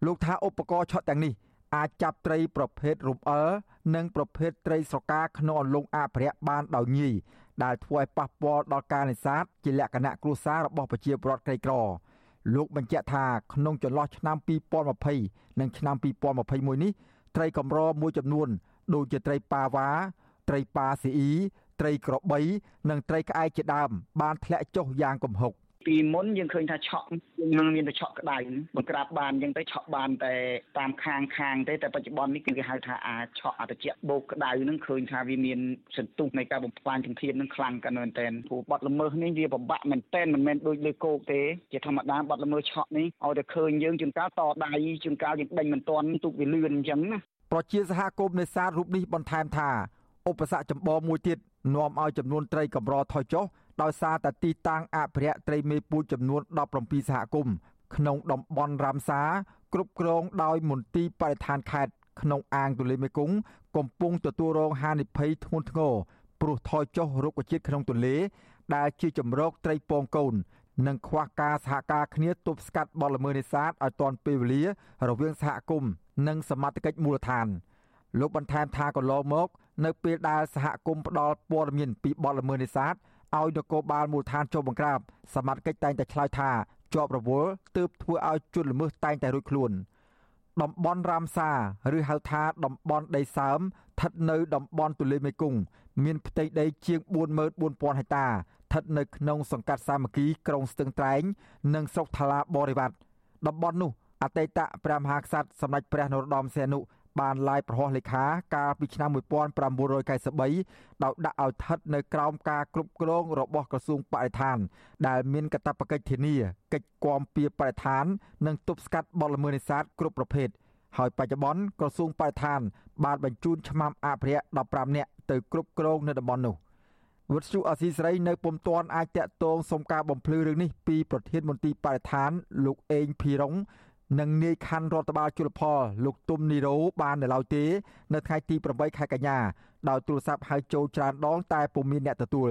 លោកថាឧបករណ៍ឆក់ទាំងនេះអាចចាប់ត្រីប្រភេទរំអិលនិងប្រភេទត្រីស្រកាក្នុងអន្លង់អភិរក្សបានដោយងាយដែលធ្វើឲ្យប៉ះពាល់ដល់ការនេសាទជាលក្ខណៈគ្រួសាររបស់ប្រជាពលរដ្ឋក្រីក្រលោកបញ្ជាក់ថាក្នុងចន្លោះឆ្នាំ2020និងឆ្នាំ2021នេះត្រីកម្រមួយចំនួន ដូចជាត្រីប៉ាវ៉ាត្រីប៉ាស៊ីអ៊ី ត្រីក្របី និងត្រីក្អែកជាដើម បានធ្លាក់ចុះយ៉ាងគំហុកពីមុនយើងឃើញថាឆក់នឹងមានតែឆក់ក្តៅបង្ក្រាបបានអញ្ចឹងទៅឆក់បានតែតាមខាងខាងទេតែបច្ចុប្បន្ននេះគឺគេហៅថាអាចឆក់អតិចបោកក្តៅនឹងឃើញថាវាមានសន្ទុះនៃការបំផ្លាញធនធាននឹងខ្លាំងកាន់មែនតើព្រោះបាត់ល្មើសនេះវាពិបាកមែនតើមិនមែនដូចលើគោកទេជាធម្មតាបាត់ល្មើសឆក់នេះឲ្យតែឃើញយើងជួនកាលតដៃជួនកាលយើងដេញមិនទាន់ទុកវាលឿនអញ្ចឹងណាប្រជាសហគមន៍នេសាទរូបនេះបន្ថែមថា ឧបសគ្គចម្បងមួយទៀតនាំឲ្យចំនួនត្រីកម្រថយចុះដោយសារតែទីតាំងអភិរក្សត្រីមេពូជចំនួន17សហគមន៍ក្នុងតំបន់រ៉ាមសាគ្រប់គ្រងដោយមន្ទីរបរិស្ថានខេត្តក្នុងអាងទន្លេមេគង្គកំពុងទទួលរងហានិភ័យធ្ងន់ធ្ងរព្រោះថយចុះរុក្ខជាតិក្នុងទន្លេ ដែលជាជំរកត្រីពងកូន និងខ្វះការសហការគ្នាទប់ស្កាត់បទល្មើសនេសាទឲ្យទាន់ពេលវេលា រវាងសហគមន៍និងសមត្ថកិច្ចមូលដ្ឋាន លោកបន្ថែមថាកន្លងមក នៅពេលដែលសហគមន៍ផ្ដល់ព័ត៌មានពីបទល្មើសនេសាទឲ្យនគរបាលមូលដ្ឋានចុះបង្ក្រាបសមត្ថកិច្ចតែងតែឆ្លើយថាជាប់រវល់ទើបធ្វើឲ្យជនល្មើសតែងតែរួចខ្លួនតំបន់រ៉ាមសាឬហៅថាតំបន់ដីសើមស្ថិតនៅតំបន់ទន្លេមេគង្គមានផ្ទៃដីជាង44000ហិកតាស្ថិតនៅក្នុងសង្កាត់សាមគ្គីក្រុងស្ទឹងត្រែង និងស្រុកថ្លាបរិវត្តតំបន់នោះអតីតព្រះមហាក្សត្រសម្ដេចព្រះនរោត្តមសីហនុ បានឡាយប្រហោះលេខាកាលពីឆ្នាំ1993ដោយដាក់ឲ្យស្ថិតនៅក្រោមការគ្រប់គ្រងរបស់ក្រសួងបរិស្ថាន ដែលមានកាតព្វកិច្ចធានាកិច្ចគាំពៀបរិស្ថាន និងទប់ស្កាត់បទល្មើសនេសាទគ្រប់ប្រភេទហើយបច្ចុប្បន្នក្រសួងបរិស្ថាន បានបញ្ជូនឆ្មាំអភិរក្ស15នាក់ទៅគ្រប់គ្រងនៅតំបន់នោះវត្តជូអសីស្រីនៅពុំទាន់អាចតាក់ទងសុំការបំភ្លឺរឿងនេះពីប្រធានមន្ត្រីបរិស្ថានលោកអេងភីរុង និងនាយខណ្ឌរដ្ឋបាលជលផលលោកទុំនីរ៉ូបាននៅឡើយទេ នៅថ្ងៃទី8ខែកញ្ញាដោយទូរស័ព្ទហៅចូលច្រើនដងតែពុំមានអ្នកទទួល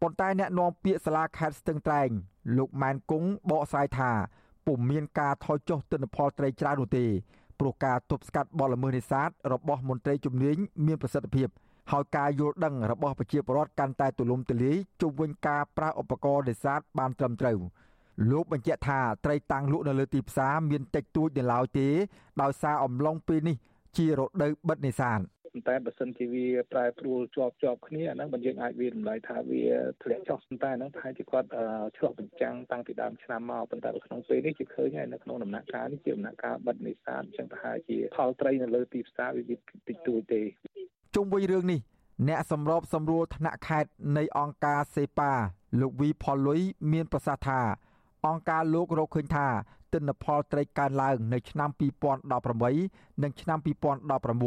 ប៉ុន្តែអ្នកនាំពាក្យសាលាខេត្តស្ទឹងត្រែង លោកម៉ែនគង់បកស្រាយថាពុំមានការថយចុះទិន្នផលត្រីច្រើននោះទេព្រោះការទប់ស្កាត់បទល្មើសនេសាទរបស់មន្ត្រីជំនាញមានប្រសិទ្ធភាពហើយការយល់ដឹងរបស់ប្រជាពលរដ្ឋកាន់តែទូលំទូលាយជុំវិញការប្រើឧបករណ៍នេសាទបានត្រឹមត្រូវ។ លោកបញ្ជាក់ថាត្រីតាំងលក់នៅលើទីផ្សារមានតិចតួចនៅឡើយទេដោយសារអំឡុងពេលនេះជារដូវបិទនេសាទប៉ុន្តែបើសិនជាវាប្រែប្រួលជាប់ជាប់គ្នាអាហ្នឹងបើយើងអាចវាតម្លៃថាវាធ្លាក់ចុះប៉ុន្តែហ្នឹងប្រហែលជាគាត់ឆ្លុះបញ្ចាំងតាំងពីដើមឆ្នាំមកប៉ុន្តែក្នុងពេលនេះជាឃើញហើយនៅក្នុងដំណាក់កាលនេះជាដំណាក់កាលបិទនេសាទអញ្ចឹងប្រហែលជាផលត្រីនៅលើទីផ្សារវាតិចតួចទេជុំវិញរឿងនេះអ្នកសម្របសម្រួលថ្នាក់ខេត្តនៃអង្គការសេប៉ាលោកវីផលលុយមានប្រសាសន៍ថា អង្គការលោករកឃើញថាទិន្នផលត្រីកើនឡើងនៅឆ្នាំ2018និងឆ្នាំ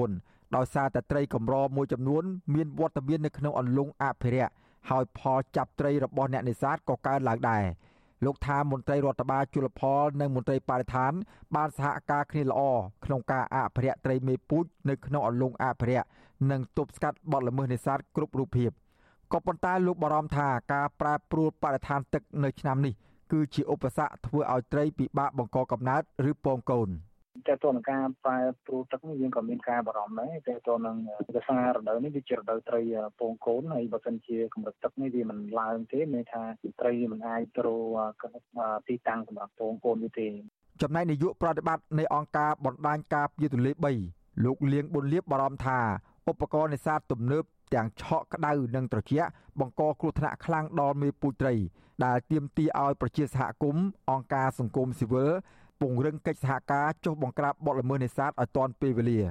2019ដោយសារតែត្រីកម្រមួយចំនួនមានវត្តមាននៅក្នុងអន្លង់អភិរក្សហើយផលចាប់ត្រីរបស់អ្នកនេសាទក៏កើនឡើងដែរលោកថាមន្ត្រីរដ្ឋបាលជលផលនិងមន្ត្រីបរិស្ថាន បានសហការគ្នាល្អក្នុងការអភិរក្សត្រីមេពូជនៅក្នុងអន្លង់អភិរក្សនិងទប់ស្កាត់បទល្មើសនេសាទគ្រប់រូបភាពក៏ប៉ុន្តែលោកបារម្ភថាការប្រែប្រួលបរិស្ថានទឹកនៅឆ្នាំនេះ គឺជាឧបសគ្គធ្វើឲ្យត្រីពិបាកបង្កកំណើតឬពងកូនតែទៅនឹងការប្រែប្រួលទឹកនេះយើងក៏មានការបារម្ភដែរតែទៅនឹងភាសារដូវនេះវាជារដូវត្រីពងកូនហើយបើសិនជាកម្រិតទឹកនេះវាមិនឡើងទេមានថាត្រីមិនអាចទៅទីតាំងសម្រាប់ពងកូនទេចំណែកនាយកប្រតិបត្តិនៃអង្គការបណ្ដាញការពារទន្លេ3លោកលៀងប៊ុនលៀបបារម្ភថាឧបករណ៍នេសាទទំនើប ទាំងឆក់ក្តៅនិងត្រជាក់បង្កគ្រោះថ្នាក់ខ្លាំងដល់មេពូជត្រី ដែលទាមទារឲ្យប្រជាសហគមន៍អង្គការសង្គមស៊ីវិលពង្រឹងកិច្ចសហការចុះបង្ក្រាបបទល្មើសនេសាទឲ្យទាន់ពេលវេលា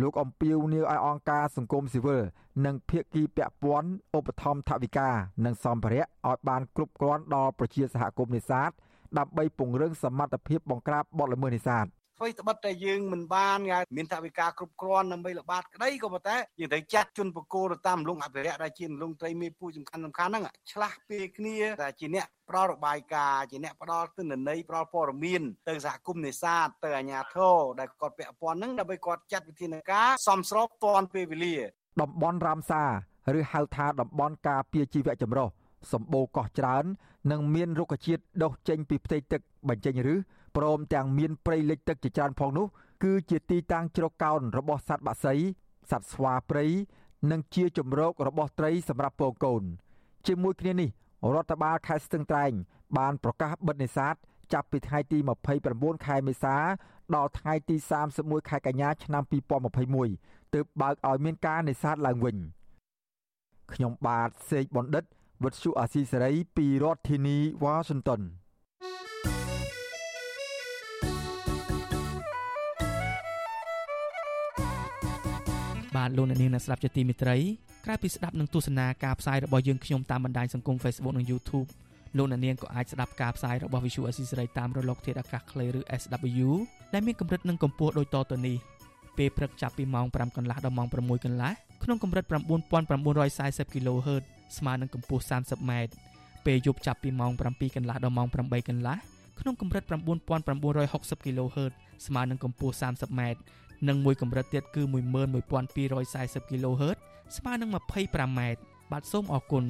លោកអំពីវនាវឲ្យអង្គការសង្គមស៊ីវិលនិងភាគីពាក់ព័ន្ធឧបត្ថម្ភថវិកានិងសម្ភារៈឲ្យបានគ្រប់គ្រាន់ដល់ប្រជាសហគមន៍នេសាទដើម្បីពង្រឹងសមត្ថភាពបង្ក្រាបបទល្មើសនេសាទ អ្វីត្បិតតែយើងមិនបានមានថវិកាគ្រប់គ្រាន់ដើម្បីល្បាតក្តីក៏ប៉ុន្តែយើងត្រូវចាត់ជនបកគោទៅតាមលងអភិរក្សដែលជាលងត្រីមេពូសំខាន់សំខាន់ហ្នឹងឆ្លាស់ពេលគ្នាតែជាអ្នកផ្ដល់របាយការណ៍ជាអ្នកផ្ដល់ទិន្នន័យផ្ដល់ព័ត៌មានទៅសហគមន៍នេសាទទៅអាជ្ញាធរដែលគាត់ពាក់ព័ន្ធហ្នឹងដើម្បីគាត់ចាត់វិធានការសមស្របទាន់ពេលវេលាតំបន់រ៉ាមសាឬហៅថាតំបន់ការពារជីវៈចម្រុះសម្បូរកោះច្រើន និងមានរុក្ខជាតិដុះចេញពីផ្ទៃទឹកបញ្ចេញឬ ព្រមទាំងមានព្រៃលិចទឹកជាច្រើនផងនោះគឺជាទីតាំងជ្រកកោនរបស់សត្វបក្សីសត្វស្វាព្រៃនិងជាជំរករបស់ត្រីសម្រាប់ពងកូន ជាមួយគ្នានេះរដ្ឋបាលខេត្តស្ទឹងត្រែង បានប្រកាសបិទនេសាទចាប់ពីថ្ងៃទី29ខែមេសាដល់ថ្ងៃទី31ខែកញ្ញាឆ្នាំ2021ទើបបើកឲ្យមានការនេសាទឡើងវិញខ្ញុំបាទសេកបណ្ឌិតវិទ្យុអាស៊ីសេរីពីរដ្ឋធានីវ៉ាស៊ីនតោន បាទលោកអ្នកនាងអ្នកស្ដាប់ជាទីមេត្រីក្រៅពីស្ដាប់និងទស្សនាការផ្សាយរបស់យើងខ្ញុំតាមបណ្ដាញសង្គម Facebook និង YouTube លោកអ្នកនាងក៏អាចស្ដាប់ការផ្សាយរបស់ Visual Assisray តាមរលកធាតុអាកាសខ្លីឬ SW ដែលមានកម្រិតនិងកម្ពស់ដូចតទៅនេះពេលព្រឹកចាប់ពីម៉ោង5កន្លះដល់ម៉ោង6កន្លះក្នុងកម្រិត9940 kHz ស្មើនឹងកម្ពស់ 30m ពេលយប់ចាប់ពីម៉ោង7កន្លះដល់ម៉ោង8កន្លះក្នុងកម្រិត9960 kHz ស្មើនឹងកម្ពស់ 30m និងមួយកម្រិតទៀតគឺ11240 kHz ស្មើនឹង 25m បាទសូមអរគុណ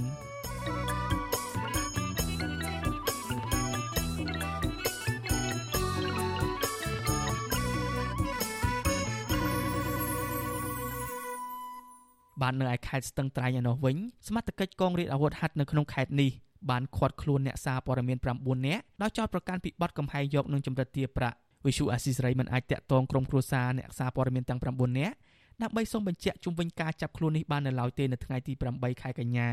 បាននៅឯខេត្តស្ទឹងត្រែងឯនោះវិញសមត្ថកិច្ចកងរាជអាវុធហត្ថនៅក្នុងខេត្តនេះបានឃាត់ខ្លួនអ្នកសារព័ត៌មាន9នាក់ដោយចោទប្រកាន់ពីបទកំហែងយកនឹងចម្រិតទារប្រាក់ វិសុអាស៊ីសេរីមិនអាចតាក់ទងក្រុមគ្រួសារអ្នកសារព័ត៌មានទាំង9នាក់ដើម្បីសូមបញ្ជាក់ជុំវិញការចាប់ខ្លួននេះបាននៅឡើយទេនៅថ្ងៃទី8ខែកញ្ញា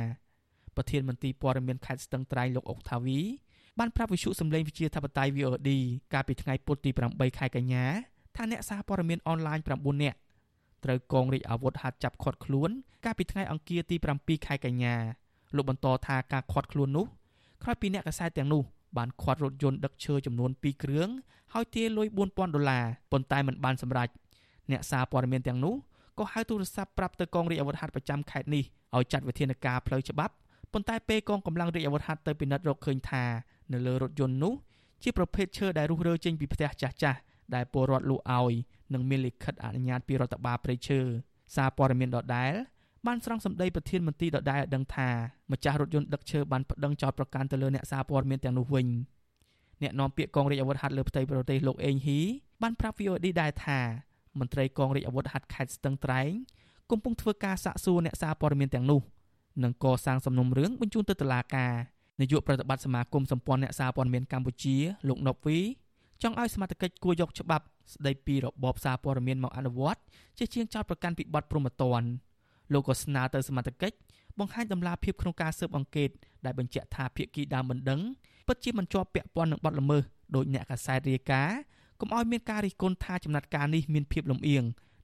ប្រធានមន្ត្រីព័ត៌មានខេត្តស្ទឹងត្រែងលោកអុកថាវីបានប្រាប់វិសុសម្លេងវិជាធិបតេយ្យ VOD កាលពីថ្ងៃពុធទី8ខែកញ្ញាថាអ្នកសារព័ត៌មានអនឡាញ9នាក់ត្រូវកងរាជអាវុធហត្ថចាប់ឃាត់ខ្លួន កាលពីថ្ងៃអង្គារទី7ខែកញ្ញាលោកបន្តថាការឃាត់ខ្លួននោះក្រោយពីអ្នកកសែតទាំងនោះ បានឃាត់រថយន្តដឹកឈើចំនួន2គ្រឿងហើយទារលុយ4000ដុល្លារប៉ុន្តែមិនបានសម្រេចអ្នកសារព័ត៌មានទាំងនោះក៏ហៅទូរស័ព្ទប្រាប់ទៅកងរាជអាវុធហត្ថប្រចាំខេត្តនេះឲ្យចាត់វិធានការផ្លូវច្បាប់ប៉ុន្តែពេលកងកម្លាំងរាជអាវុធហត្ថទៅពិនិត្យរកឃើញថានៅលើរថយន្តនោះជាប្រភេទឈើដែលរុះរើចេញពីផ្ទះចាស់ចាស់ដែលពលរដ្ឋលក់ឲ្យនិងមានលិខិតអនុញ្ញាតពីរដ្ឋបាលព្រៃឈើសារព័ត៌មានដដែល បានស្រង់សម្ដីប្រធានមន្ត្រីដដែលឲ្យដឹងថាម្ចាស់រថយន្តដឹកឈើបានប្តឹងចោទប្រកាន់ទៅលើអ្នកសារព័ត៌មានទាំងនោះវិញអ្នកនាំពាក្យកងរាជអាវុធហត្ថលើផ្ទៃប្រទេសលោកអេងហ៊ីបានប្រាប់ VOD ដែរថាមន្ត្រីកងរាជអាវុធហត្ថខេត្តស្ទឹងត្រែងកំពុងធ្វើការសាកសួរអ្នកសារព័ត៌មានទាំងនោះនិងកសាងសំណុំរឿងបញ្ជូនទៅតុលាការនាយកប្រតិបត្តិសមាគមសម្ព័ន្ធអ្នកសារព័ត៌មានកម្ពុជាលោកណប់វីចង់ឲ្យសមត្ថកិច្ចគួរយកច្បាប់ស្ដីពីរបបសារព័ត៌មានមកអនុវត្តជាជាងចោតប្រកាន់ពីបទប្រមទ័ន លោកក៏ស្នើទៅសមត្ថកិច្ចបង្ហាញដំណាភាពក្នុងការស៊ើបអង្កេតដែលបញ្ជាក់ថាភាគីដើមបណ្ដឹងពិតជាមិនជាប់ពាក់ព័ន្ធនឹងបទល្មើសដោយអ្នកកាសែតរាយការណ៍កុំឲ្យមានការរិះគន់ថាចំណាត់ការនេះមានភាពលំអៀង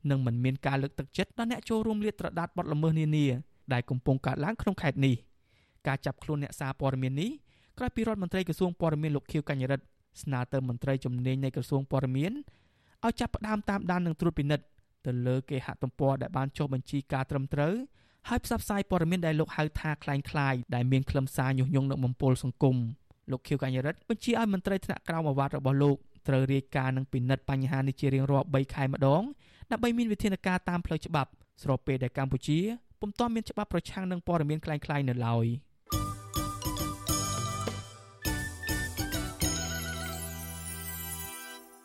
និងមិនមានការលើកទឹកចិត្តដល់អ្នកចូលរួមលាតត្រដាតបទល្មើសនានាដែលកំពុងកើតឡើងក្នុងខេត្តនេះការចាប់ខ្លួនអ្នកសារព័ត៌មាននេះក្រោយពីរដ្ឋមន្ត្រីក្រសួងព័ត៌មានលោកខៀវកញ្ញរិទ្ធស្នើទៅមន្ត្រីជំនាញនៃក្រសួងព័ត៌មានឲ្យចាប់ផ្ដើមតាមដាននិងត្រួតពិនិត្យ ទៅលើគេហទំព័រដែលបានចុះបញ្ជីការត្រឹមត្រូវហើយផ្សព្វផ្សាយព័ត៌មានដែលលោកហៅថាคล้ายៗដែលមានខ្លឹមសារញុះញង់និងបំពុលសង្គមលោកខៀវកញ្ញរិទ្ធបញ្ជាឲ្យមន្ត្រីថ្នាក់ក្រោមអាវ៉ាត់របស់លោកត្រូវរាយការណ៍និងពិនិត្យបញ្ហានេះជារៀងរាល់3ខែម្ដងដើម្បីមានវិធានការតាមផ្លូវច្បាប់ស្របពេលដែលកម្ពុជាពុំទាន់មានច្បាប់ប្រឆាំងនឹងព័ត៌មានคล้ายៗនៅឡើយ។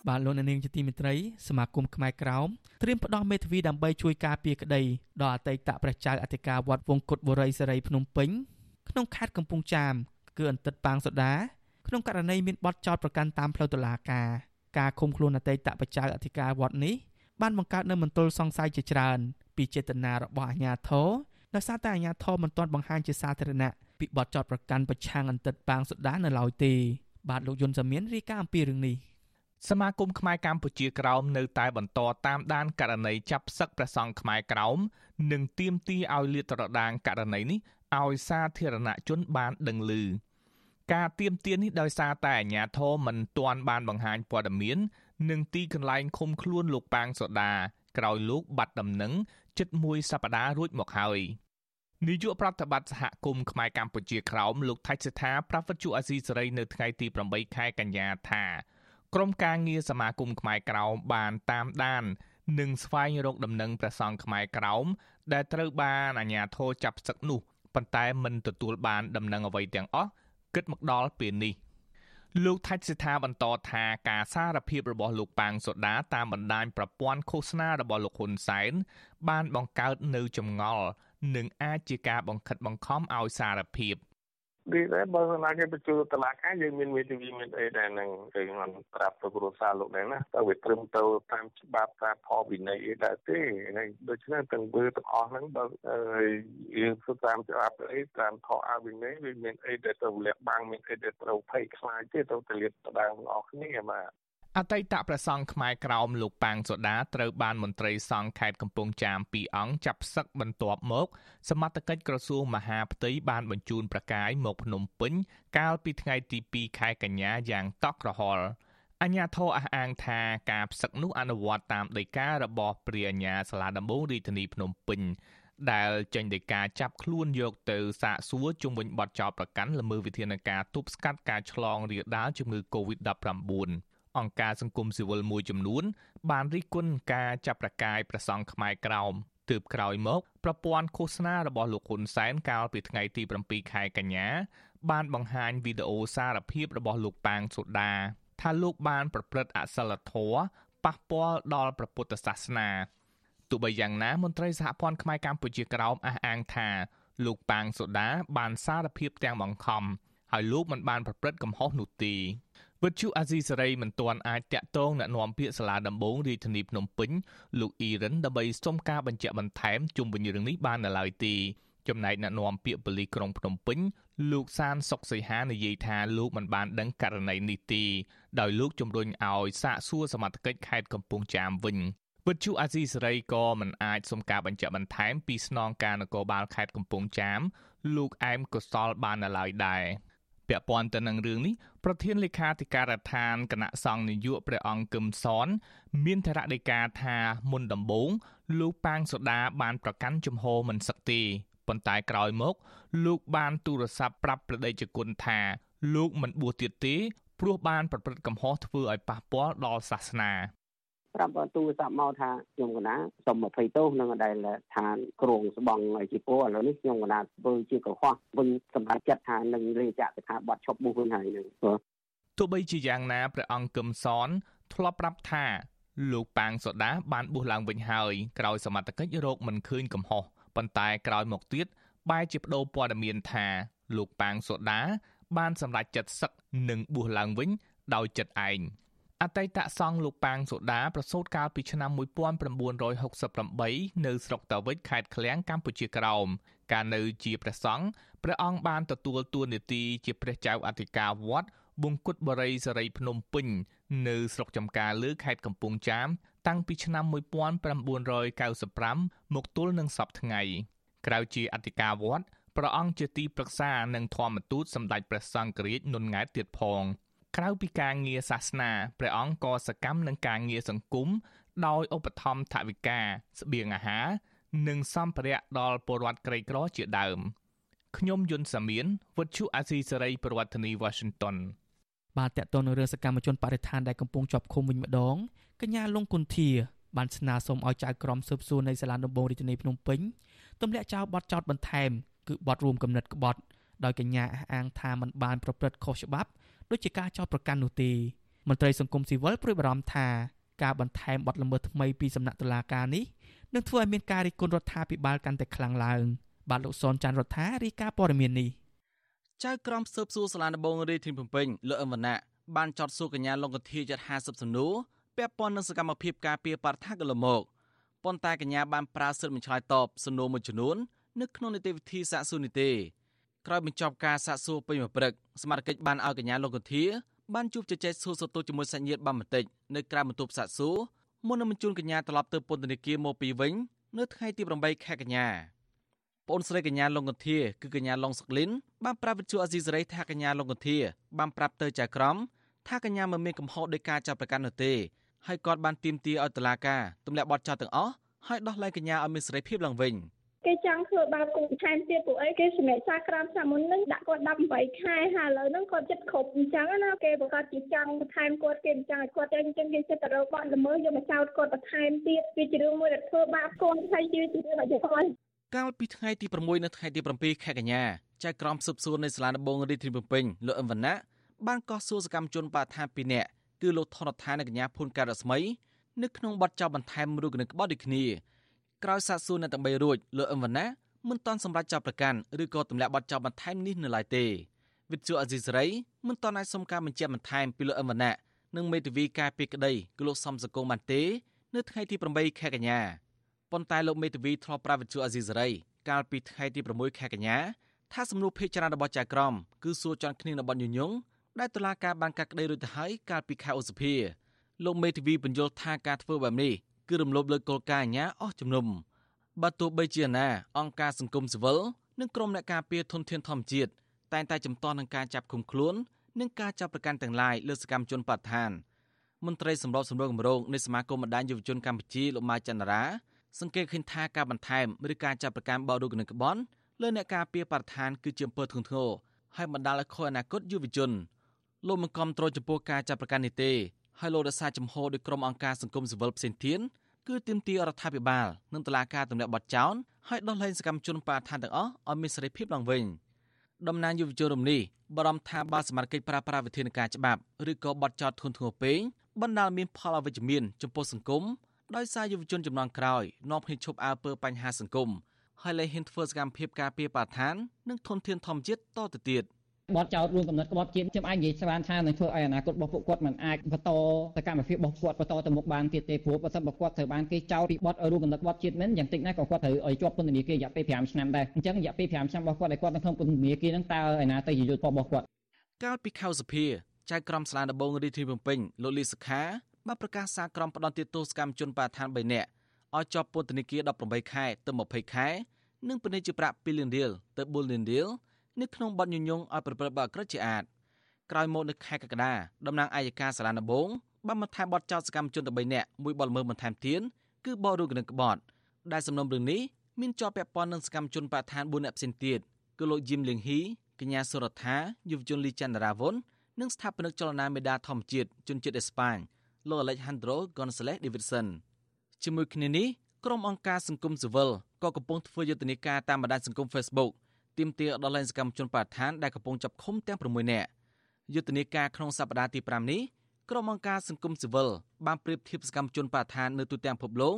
បាទលោកនាងជាទីមេត្រីសមាគមខ្មែរក្រោមត្រៀមផ្ដោះមេធាវីដើម្បីជួយការពារក្តីដល់អតីតព្រះចៅអធិការវត្តវង្គតបុរីសេរីភ្នំពេញក្នុងខេត្តកំពង់ចាមគឺអន្តិតប៉ាងសូដាក្នុងករណីមានបទចោទប្រកាន់តាមផ្លូវតុលាការការឃុំខ្លួនអតីតព្រះចៅអធិការវត្តនេះបានបង្កើតនូវមន្ទិលសង្ស័យជាច្រើនពីចេតនារបស់អាជ្ញាធរដោយសារតែអាជ្ញាធរមិនទាន់បង្ហាញជាសាធារណៈពីបទចោទប្រកាន់ប្រឆាំងអន្តិតប៉ាងសូដានៅឡើយទេបាទលោកយុនសាមៀនរាយការណ៍អំពីរឿងនេះ សមាគមខ្មែរកម្ពុជាក្រោមនៅតែបន្តតាមដានករណីចាប់ផ្សឹកព្រះសង្ឃខ្មែរក្រោមនិងទាមទារឲ្យលាតត្រដាងករណីនេះឲ្យសាធារណជនបានដឹងឮការទៀមទាននេះដោយសារតែអាជ្ញាធរមិនទាន់បានបង្ហាញព័ត៌មាននិងទីកន្លែងឃុំខ្លួនលោកប៉ាងសូដាក្រោយលោកបាត់ដំណឹងជិតមួយសប្តាហ៍រួចមកហើយនាយកប្រតិបត្តិសហគមន៍ខ្មែរកម្ពុជាក្រោមលោកថៃសិដ្ឋាប្រវត្តិជអាស៊ីសេរីនៅថ្ងៃទី8ខែកញ្ញាថា ក្រុមការងារសមាគមខ្មែរក្រោមបានតាមដាន និងស្វែងរកដំណឹងព្រះសង្ឃខ្មែរក្រោមដែលត្រូវបានអាជ្ញាធរចាប់ផ្សឹកនោះប៉ុន្តែមិនទទួលបានដំណឹងអ្វីទាំងអស់គិតមកដល់ពេលនេះលោកថាច់សិដ្ឋាបន្តថាការសារភាពរបស់លោកប៉ាងសូដាតាមបណ្ដាញប្រព័ន្ធឃោសនារបស់លោកហ៊ុនសែនបានបង្កើតនៅចម្ងល់និងអាចជាការបង្ខិតបង្ខំឲ្យសារភាព នេះដែរបើសិនណាគេបញ្ជូនតឡាការយើងមានមេធាវីមានអីដែរនឹងគេមិនប្រាប់ទៅគ្រួសារលោកដែរណាតើវាត្រឹមទៅតាមច្បាប់តាមផលវិន័យអីដែរទេហើយដូច្នេះទាំងមើលទាំងអស់ហ្នឹងបើយើងធ្វើតាមច្បាប់អីតាមខអវិន័យវាមានអីដែលទៅលាក់បាំងមានអីដែលត្រូវភ័យខ្លាចទេទៅទៅលាតដងអស់គ្នាបាទ អតីតព្រះសង្ឃខ្មែរក្រោមលោកប៉ាងសូដាត្រូវបានមន្ត្រីសង្ឃខេត្តកំពង់ចាមពីរអង្គចាប់សឹកបន្ទាប់មក សមត្ថកិច្ចក្រសួងមហាផ្ទៃបានបញ្ជូនប្រកាយមកភ្នំពេញ កាលពីថ្ងៃទី2ខែកញ្ញាយ៉ាងតក់ក្រហល់អញ្ញាធរអះអាងថាការផ្សឹកនោះអនុវត្តតាមដីការបស់ព្រះអញ្ញាសាលាដំបងរាជធានីភ្នំពេញដែលចេញដោយការចាប់ខ្លួនយកទៅសាកសួរជុំវិញបទចោទប្រកាន់ល្មើសវិធានការទប់ស្កាត់ការឆ្លងរាលដាលជំងឺ Covid-19 អង្គការសង្គមស៊ីវិលមួយចំនួន បានរិះគន់ការចាប់ប្រកាយប្រសង់ខ្មែរក្រោមទើបក្រោយមកប្រព័ន្ធឃោសនារបស់លោកហ៊ុនសែនកាលពីថ្ងៃទី7ខែកញ្ញា បានបង្ហាញវីដេអូសារភាពរបស់លោកប៉ាងសូដាថាលោកបានប្រព្រឹត្តអសិលធម៌ប៉ះពាល់ដល់ព្រះពុទ្ធសាសនាទោះបីយ៉ាងណាមន្ត្រីសហព័ន្ធខ្មែរកម្ពុជាក្រោមអះអាងថាលោកប៉ាងសូដាបានសារភាពទាំងបង្ខំហើយលោកមិនបានប្រព្រឹត្តកំហុសនោះទេ វិទ្យុអាស៊ីសេរីមិនទាន់អាចតាក់ទងណែនាំពាក្យសាលាដំបងរាជធានីភ្នំពេញលោកអ៊ីរ៉ានដើម្បីសុំការបញ្ជាក់បន្ថែមជុំវិញរឿងនេះបាននៅឡើយទេចំណែកណែនាំពាក្យប៉ូលីសក្រុងភ្នំពេញលោកសានសុកសីហានិយាយថាលោកមិនបានដឹងករណីនេះទេដោយលោកជំរុញឲ្យសាកសួរសមត្ថកិច្ចខេត្តកំពង់ចាមវិញវិទ្យុអាស៊ីសេរីក៏មិនអាចសុំការបញ្ជាក់បន្ថែមពីស្នងការនគរបាលខេត្តកំពង់ចាមលោកអែមកុសលបាននៅឡើយដែរ ពាក់ព័ន្ធទៅនឹងរឿងនេះប្រធានលេខាធិការដ្ឋានគណៈសង្ឃនយោបាយព្រះអង្គគឹមសនមានធរណីកាថាមុនដំបូងលោកប៉ាងសូដាបានប្រកាន់ជំហរមិនសឹកទេប៉ុន្តែក្រោយមក លោកបានទូរស័ព្ទប្រាប់ប្រដេជគុណថា លោកមិនបួសទៀតទេព្រោះបានប្រព្រឹត្តកំហុសធ្វើឲ្យប៉ះពាល់ដល់សាសនា ប្រាប់ទូរស័ព្ទមកថាខ្ញុំកណាសុំ20ទោសនឹងដែលឋានគ្រងស្បង់ជាពោឥឡូវនេះខ្ញុំកណាធ្វើជាកុហកវិញសម្រាប់ចិត្តថានឹងលេចាក់ទៅថាបាត់ឈប់បុះវិញហើយនឹងទោះបីជាយ៉ាងណាព្រះអង្គគឹមសនធ្លាប់ប្រាប់ថាលោកប៉ាងសូដាបានបួសឡើងវិញហើយក្រោយសមត្ថកិច្ចរកមិនឃើញកំហុសប៉ុន្តែក្រោយមកទៀតបែរជាបដូរព័ត៌មានថាលោកប៉ាងសូដាបានសម្រេចចិត្តសឹកនិងបួសឡើងវិញដោយចិត្តឯង អតីតសង្ឃលោកប៉ាងសូដាប្រសូតកាលពីឆ្នាំ1968នៅស្រុកតាវិចខេត្តឃ្លៀងកម្ពុជាក្រោមកាលនៅជាព្រះសង្ឃព្រះអង្គបានទទួលតួនាទីជាព្រះចៅអធិការវត្តបង្គត់បរិយសេរីភ្នំពេញនៅស្រុកចំការលើខេត្តកំពង់ចាម តាំងពីឆ្នាំ1995មកទល់នឹងសពថ្ងៃក្រៅជាអធិការវត្តព្រះអង្គជាទីប្រឹក្សានិងធម្មទូតសម្ដេចព្រះសង្ឃរាជនុនង៉ែតទៀតផង ក្រៅពីការងារសាសនាព្រះអង្គក៏សកម្មនឹងការងារសង្គមដោយឧបត្ថម្ភថវិកាស្បៀងអាហារនិងសម្ភារៈដល់ពលរដ្ឋក្រីក្រជាដើមខ្ញុំយុនសាមៀនវិទ្យុអាស៊ីសេរីប្រធានាធិបតី Washington បាទតកតនៅរឿងសកម្មជនបរិស្ថានដែលកំពុងជាប់ឃុំវិញម្ដងកញ្ញាលងគុន្ធាបានស្នើសុំឲ្យចៅក្រមស៊ើបសួរនៃសាលាដំបងរាជធានីភ្នំពេញទម្លាក់ចោលបទចោទបន្ថែមគឺបទរួមកំណត់ក្បត់ដោយកញ្ញាអះអាងថាมันបានប្រព្រឹត្តខុសច្បាប់ ដូចជាការចោទប្រកាន់នោះទេមន្ត្រីសង្គមស៊ីវិលព្រួយបារម្ភថាការបន្ថែមបទល្មើសថ្មីពីសំណាក់តុលាការនេះនឹងធ្វើឲ្យមានការរិះគន់រដ្ឋាភិបាលកាន់តែខ្លាំងឡើងបាទលោកសនចាន់រដ្ឋារាយការណ៍ព័ត៌មាននេះចៅក្រមស៊ើបសួរសាលាដំបងរាជធានីភ្នំពេញលោកអមវណ្ណៈបានចោទសួរកញ្ញាលងកធាជិត50សំណួរពាក់ព័ន្ធនឹងសកម្មភាពការពារបរិស្ថានកន្លងមកប៉ុន្តែកញ្ញាបានប្រើសិទ្ធិមិនឆ្លើយតបសំណួរមួយចំនួននៅក្នុងនីតិវិធីសាកសួរនេះទេ ក្រោយបញ្ចប់ការសាកសួរពេញមួយព្រឹកសមាជិកបានឲ្យកញ្ញាលោកកធាបានជួបជជែកសួរសតូជាមួយសាច់ញាតិបានបន្តិចនៅក្រៅបន្ទប់សាកសួរមុននឹងបញ្ជូនកញ្ញាត្រឡប់ទៅពន្ធនាគារមកពីវិញនៅថ្ងៃទី8ខែកញ្ញាប្អូនស្រីកញ្ញាលងកន្ធាគឺកញ្ញាឡុងសុកលិនបានប្រាប់វិទ្យុអេស៊ីសេរីថាកញ្ញាឡុងកន្ធាបានប្រាប់ទៅចៅក្រមថាកញ្ញាមិនមានកំហុសដោយការចាប់ប្រកាន់នោះទេហើយគាត់បានទាមទារឲ្យតុលាការទម្លាក់បទចោទទាំងអស់ហើយដោះលែងកញ្ញាឲ្យមានសេរីភាពឡើងវិញ គេចង់ធ្វើបាបគុំថែមទៀតព្រោះអីគេសម្រាប់សារក្រមឆ្នាំមុននឹងដាក់គាត់18ខែហើយឥឡូវហ្នឹងគាត់ចិត្តគ្រប់អញ្ចឹងណាគេប្រកាសជាចង់បន្ថែមគាត់គេអញ្ចឹងឲ្យគាត់ទៅអញ្ចឹងគេចិត្តទៅរកបាត់ល្មើសយកមកចោទគាត់បន្ថែមទៀតវាជារឿងមួយដែលធ្វើបាបគាត់ហើយជារឿងអត់យល់កាលពីថ្ងៃទី6និងថ្ងៃទី7ខែកញ្ញាចៅក្រមស៊ើបសួរនៃសាលាដំបងរាជធានីភ្នំពេញលោកអឹមវណ្ណៈបានកោះសួរសកម្មជនបដិថា2នាក់គឺលោកថនដ្ឋាននិងកញ្ញាភួនការស្មីនៅក្នុងបទចោទបន្ថែមរូបគណិតក្បត់ដូចគ្នា ក្រោយសាកសួរអ្នកទាំង3រួចលោកអឹមវណ្ណៈមិនទាន់សម្រេចចាប់ប្រកាន់ឬក៏ទម្លាក់បទចោទបន្ថែមនេះនៅឡើយទេវិទ្យុអេស៊ីសរ៉ៃមិនទាន់អាចសុំការបញ្ជាក់បន្ថែមពីលោកអឹមវណ្ណៈនិងមេធាវីការពីក្តីគឺលោកសំសកុងបានទេ នៅថ្ងៃទី8ខែកញ្ញាប៉ុន្តែលោកមេធាវីធ្លាប់ប្រាប់វិទ្យុអេស៊ីសរ៉ៃកាលពីថ្ងៃទី6ខែកញ្ញាថាសំណួរភេកចរារបស់ចៅក្រមគឺសួរចន់គ្នានៅបទញុយងដែលតុលាការបានកាត់ក្តីរួចទៅហើយកាលពីខែឧសភាលោកមេធាវីបញ្យល់ថាការធ្វើបែបនេះ គឺរំលោភលើគោលការណ៍អាញាអស់ជំនុំបើទោះបីជាណាអង្គការសង្គមស៊ីវិលនិងក្រុមអ្នកការពារធនធានធម្មជាតិតែងតែចំទាស់នឹងការចាប់ឃុំខ្លួននិងការចាប់ប្រកាន់ទាំងឡាយលើសកម្មជនបដិថានមន្ត្រីសម្របសម្រួលគម្រោងនៃសមាគមបណ្ដាញយុវជនកម្ពុជាលោកម៉ៅចន្ទរាសង្កេតឃើញថាការបន្ថែមឬការចាប់ប្រកាន់បោរូបនឹងក្បន់លើអ្នកការពារបរិស្ថានគឺជាអំពើធ្ងន់ធ្ងរហើយបណ្ដាលឲ្យខូចអនាគតយុវជនលោកមិនគាំទ្រចំពោះការចាប់ប្រកាន់នេះទេ ហើយលោករសារចំហដោយក្រុមអង្គការសង្គមស៊ីវិលផ្សេងទៀតគឺទាមទាររដ្ឋាភិបាលនិងតុលាការទម្លាក់បទចោទហើយដោះលែងសកម្មជនបរិស្ថានទាំងអស់ឲ្យមានសេរីភាពឡើងវិញតំណាងយុវជនរំនេះបារម្ភថាបើសមាជិកប្រើប្រាស់វិធានការច្បាប់ឬក៏បទចោទធ្ងន់ធ្ងរពេកបណ្ដាលមានផលអវិជ្ជមានចំពោះសង្គមដោយសារយុវជនចំនួនក្រោយនាំគ្នាឈប់អើពើបញ្ហាសង្គមហើយលែងហ៊ានធ្វើសកម្មភាពការពារបរិស្ថាននិងធនធានធម្មជាតិតទៅទៀត។ បទចោតរួមកំណត់ក្បត់ជាតិខ្ញុំអាចនិយាយស្មានថានឹងធ្វើឲ្យអនាគតរបស់ពួកគាត់មិនអាចបន្តសកម្មភាពរបស់គាត់បន្តទៅមុខបានទៀតទេព្រោះបើសិនបើគាត់ត្រូវបានគេចោទពីបទរួមកំណត់ក្បត់ជាតិមិនយ៉ាងតិចណាស់ក៏គាត់ត្រូវឲ្យជាប់ពន្ធនាគាររយៈពេល5ឆ្នាំដែរអញ្ចឹងរយៈពេល5ឆ្នាំរបស់គាត់ដែលគាត់នៅក្នុងពន្ធនាគារហ្នឹងតើឯណាទៅជាយុទ្ធរបស់គាត់កាលពីខែសភាចៅក្រមស្លាដំបងរាជធានីភ្នំពេញលោកលីសុខាបានប្រកាសសារក្រមផ្ដន់ទោសកម្មជនបរិស្ថាន3នាក់ឲ្យជាប់ពន្ធនាគារ18ខែទៅ20ខែនិងពិន័យជាប្រាក់2លានរៀលទៅ4លានរៀល នៅក្នុងបទញុយញងឲ្យប្រព្រឹត្តបទក្រិតជាអាតក្រោយមកនៅខែកក្កដាតំណាងអัยការសាលាដំបងបានបន្ថែមបទចោទសកម្មជន3នាក់មួយបទល្មើសបន្ថែមទៀតគឺបទរូបនឹងក្បត់ដែលសំណុំរឿងនេះមានជាប់ពាក់ព័ន្ធនឹងសកម្មជនបដិឋាន4នាក់ផ្សេងទៀតគឺលោកយឹមលៀងហ៊ីកញ្ញាសុរដ្ឋាយុវជនលីចន្ទរាវុននិងស្ថាបនិកចលនាមេដាធម្មជាតិជនជាតិអេស្ប៉ាញលោក Alejandro Gonzalez Davidson ជាមួយគ្នានេះក្រុមអង្គការសង្គមស៊ីវិលក៏កំពុងធ្វើយុទ្ធនាការតាមបណ្ដាញសង្គម Facebook ទាមទារដល់លែងសកម្មជនបដិឋានដែលកំពុងចាប់ឃុំទាំង6នាក់យុទ្ធនាការក្នុងសប្តាហ៍ទី5នេះក្រុមអង្គការសង្គមស៊ីវិលបានប្រៀបធៀបសកម្មជនបដិឋាននៅទូទាំងពិភពលោក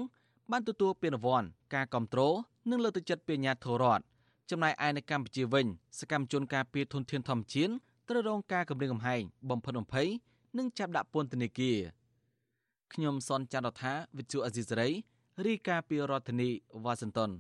បានទទួលពានរង្វាន់ការគ្រប់គ្រងនិងលើកទឹកចិត្តពីអាជ្ញាធររដ្ឋចំណែកឯនៅកម្ពុជាវិញសកម្មជនការពារធនធានធម្មជាតិត្រូវរងការគំរាមកំហែងបំផិតបំភ័យនិងចាប់ដាក់ពន្ធនាគារខ្ញុំសនចន្ទរដ្ឋាវិទ្យុអេស៊ីសរ៉ៃរីកាពីរដ្ឋធានីវ៉ាស៊ីនតោន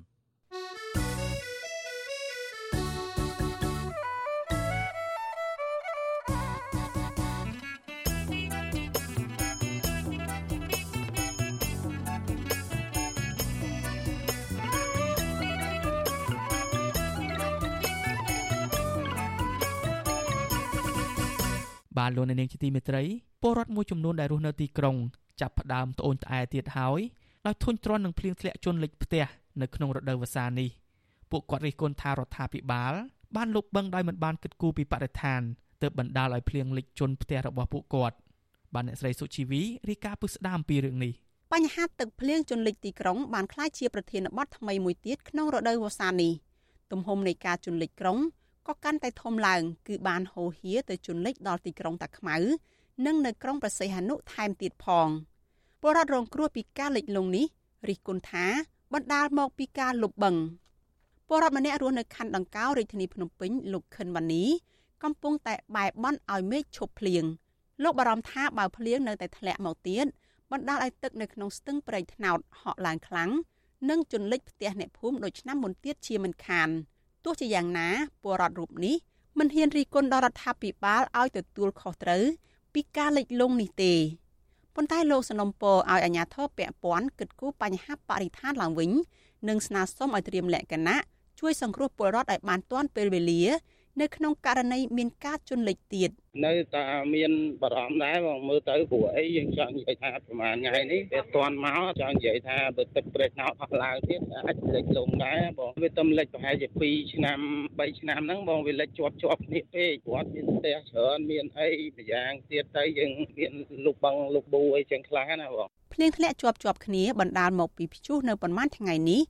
បាទលោកនាងជាទីមេត្រីពលរដ្ឋមួយចំនួនដែលរស់នៅទីក្រុងចាប់ផ្ដើមត្អូញត្អែទៀតហើយដោយធុញទ្រាន់នឹងភ្លៀងធ្លាក់ជន់លិចផ្ទះនៅក្នុងរដូវវស្សានេះពួកគាត់រិះគន់ថារដ្ឋាភិបាលបានលុបបង្ដោយមិនបានគិតគូរពីបរិស្ថានទើបបណ្ដាលឲ្យភ្លៀងលិចជន់ផ្ទះរបស់ពួកគាត់បានអ្នកស្រីសុជីវីរាយការណ៍ពឹស្ដាមពីរឿងនេះបញ្ហាទឹកភ្លៀងជន់លិចទីក្រុងបានក្លាយជាប្រធានបទថ្មីមួយទៀតក្នុងរដូវវស្សានេះទំហំនៃការជន់លិចក្រុង ក៏កាន់តែធំឡើង គឺបានហូរហៀទៅជន់លិចដល់ទីក្រុងតាខ្មៅ និងនៅក្រុងប្រសិទ្ធហនុថែមទៀតផងពលរដ្ឋរងគ្រោះពីការលិចលង់នេះរិះគន់ថាបណ្ដាលមកពីការលុបបង្កពលរដ្ឋម្នាក់រស់នៅខណ្ឌដង្កោរាជធានីភ្នំពេញលោកខិនវ៉ានីកំពុងតែបែបបន់ឲ្យមេឃឈប់ភ្លៀងលោកបារម្ភថាបើភ្លៀងនៅតែធ្លាក់មកទៀតបណ្ដាលឲ្យទឹកនៅក្នុងស្ទឹងប្រៃថ្នោតហក់ឡើងខ្លាំងនិងជន់លិចផ្ទះអ្នកភូមិដូចឆ្នាំមុនទៀតជាមិនខាន។ ទោះជាយ៉ាងណាពលរដ្ឋរូបនេះមិនហ៊ានរិះគន់ដល់រដ្ឋាភិបាលឲ្យទទួលខុសត្រូវពីការលិចលង់នេះទេប៉ុន្តែលោកសនំពរឲ្យអាជ្ញាធរពាក់ព័ន្ធគិតគូរបញ្ហាបរិស្ថានឡើងវិញនិងស្នើសុំឲ្យត្រៀមលក្ខណៈជួយសង្គ្រោះពលរដ្ឋឲ្យបានទាន់ពេលវេលា នៅក្នុងករណីមានការជន់លិចទៀតនៅតែមានបារម្ភដែរបងមើលទៅព្រោះអីយើងចង់និយាយថាប្រហែលថ្ងៃនេះវាទាន់មកចង់និយាយថាបើទឹកប្រេះណោតអស់ឡើងទៀតអាចលិចលងដែរបងវាទំលិចប្រហែលជា2ឆ្នាំ3ឆ្នាំហ្នឹងបងវាលិចជាប់ជាប់គ្នាពេកព្រោះមានផ្ទះច្រើនមានអីម្យ៉ាងទៀតទៅយើងមានលុបបងលុបប៊ូអីចឹងខ្លះណាបងភ្លៀងធ្លាក់ជាប់ជាប់គ្នាបណ្ដាលមកពីព្យុះនៅប្រមាណថ្ងៃនេះ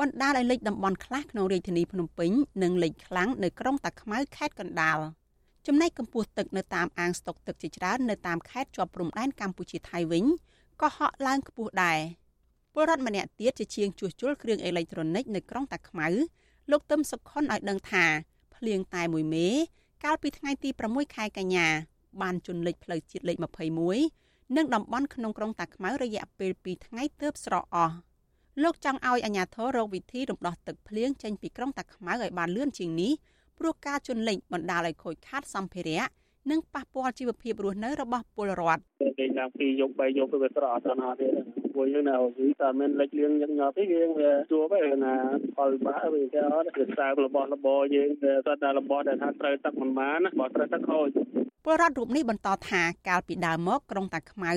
បណ្ដាលឲ្យលិចតំបន់ខ្លះក្នុងរាជធានីភ្នំពេញនិងលិចខ្លាំងនៅក្រុងតាខ្មៅខេត្តកណ្ដាលចំណែកកម្ពស់ទឹកនៅតាមអាងស្តុកទឹកជាច្រើននៅតាមខេត្តជាប់ព្រំដែនកម្ពុជាថៃវិញក៏ហក់ឡើងខ្ពស់ដែរពលរដ្ឋម្នាក់ទៀតជាជាងជួសជុលគ្រឿងអេឡិចត្រូនិកនៅក្រុងតាខ្មៅលោកទឹមសុខុនឲ្យដឹងថាភ្លៀងតែមួយមេ កាលពីថ្ងៃទី6ខែកញ្ញាបានជន់លិចផ្លូវជាតិលេខ21និងតំបន់ក្នុងក្រុងតាខ្មៅរយៈពេល2ថ្ងៃទើបស្រកអស់ លោកចង់ឲ្យអាជ្ញាធររកវិធីរំដោះទឹកភ្លៀងចេញពីក្រុងតាខ្មៅឲ្យបានលឿនជាងនេះព្រោះការជន់លិចបណ្ដាលឲ្យខូចខាតសម្ភារៈនិងប៉ះពាល់ជីវភាពរស់នៅរបស់ពលរដ្ឋគេឡើងពីយកបីយកទៅវាស្រកអត់ដល់ទេពួកយើងនៅវិញតែមានលិចលៀងញឹកញាប់ទេយើងវាជួបឯណាផលបាក់វាគេអត់វាសើមរបស់របរយើងវាសតតែរបស់ដែលថាត្រូវទឹកមិនបានបើត្រូវទឹកខូចពលរដ្ឋរូបនេះបន្តថាកាលពីដើមមកក្រុងតាខ្មៅ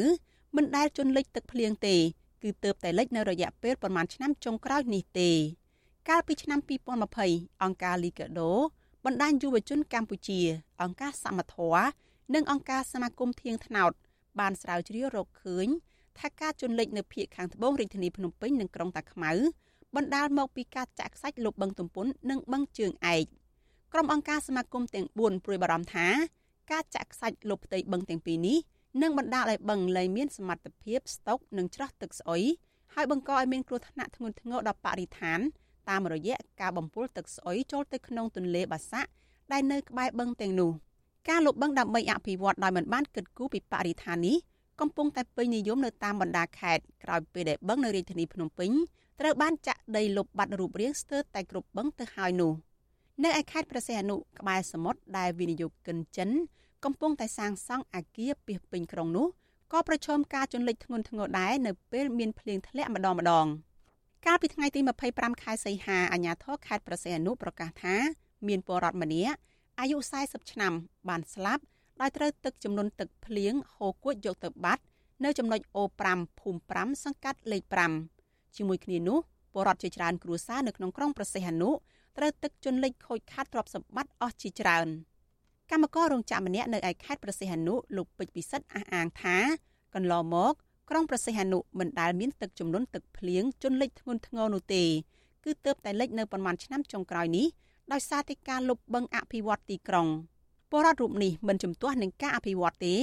មិនដែលជន់លិចទឹកភ្លៀងទេ គឺទៅតែលិចនៅរយៈពេលប្រមាណឆ្នាំចុងក្រោយនេះទេ កាលពីឆ្នាំ2020អង្គការ Liga do បណ្ដាញយុវជនកម្ពុជា អង្គការសមត្ថៈនិងអង្គការសមាគមធៀងថ្នោត បានស្រាវជ្រាវរកឃើញថាការជន់លិចនៅភូមិខាងត្បូងរាជធានីភ្នំពេញនិងក្រុងតាខ្មៅបណ្ដាលមកពីការចាក់ខ្សាច់លុបបឹងទំពុននិងបឹងជើងឯកក្រុមអង្គការសមាគមទាំង4ព្រួយបារម្ភថាការចាក់ខ្សាច់លុបផ្ទៃបឹងទាំងពីរនេះ និងបណ្ដាលឲ្យបឹងលែងមានសមត្ថភាពស្តុកនិងច្រោះទឹកស្អុយហើយបង្កឲ្យមានគ្រោះថ្នាក់ធ្ងន់ធ្ងរដល់បរិស្ថាន តាមរយៈការបំពុលទឹកស្អុយចូលទៅក្នុងទន្លេបាសាក់ដែលនៅក្បែរបឹងទាំងនោះការលុបបឹងដើម្បីអភិវឌ្ឍដោយមិនបានគិតគូរពីបរិស្ថាននេះកំពុងតែពេញនិយមនៅតាមបណ្ដាខេត្តក្រោយពេលដែលបឹងនៅរាជធានីភ្នំពេញត្រូវបានចាក់ដីលុបបាត់រូបរាងស្ទើរតែគ្រប់បឹងទៅហើយនោះនៅឯខេត្តព្រះសីហនុក្បែរសមុទ្រដែលវិនិយោគិនចិន កំពុងតែសាងសង់អគារពីពេញក្រុងនោះក៏ប្រឈមការជន់លិចធ្ងន់ធ្ងរដែរនៅពេលមានភ្លៀងធ្លាក់ម្ដងម្ដងកាលពីថ្ងៃទី25ខែសីហាអាជ្ញាធរខេត្តប្រសេះអនុប្រកាសថាមានពលរដ្ឋម្នាក់អាយុ40ឆ្នាំបានស្លាប់ដោយត្រូវទឹកចំនួនទឹកភ្លៀងហូរគួចយកទៅបាត់នៅចំណុចអូ5ភូមិ5សង្កាត់លេខ5ជាមួយគ្នានោះពលរដ្ឋជាច្រើនគ្រួសារនៅក្នុងក្រុងប្រសេះអនុត្រូវទឹកជន់លិចខូចខាតទ្រព្យសម្បត្តិអស់ជាច្រើន។ កម្មកររោងចក្រម្នាក់នៅឯខេត្តប្រសិទ្ធនុលោកពេជ្រពិសិដ្ឋអះអាងថាកន្លងមកក្រុងប្រសិទ្ធនុមិនដែលមានទឹកចំនួនទឹកភ្លៀងជន់លិចធ្ងន់ធ្ងរនោះទេគឺទៅតែលិចនៅប្រមាណឆ្នាំចុងក្រោយនេះដោយសារតែការលុបបឹងអភិវឌ្ឍទីក្រុងពលរដ្ឋរូបនេះមិនជំទាស់នឹងការអភិវឌ្ឍទេ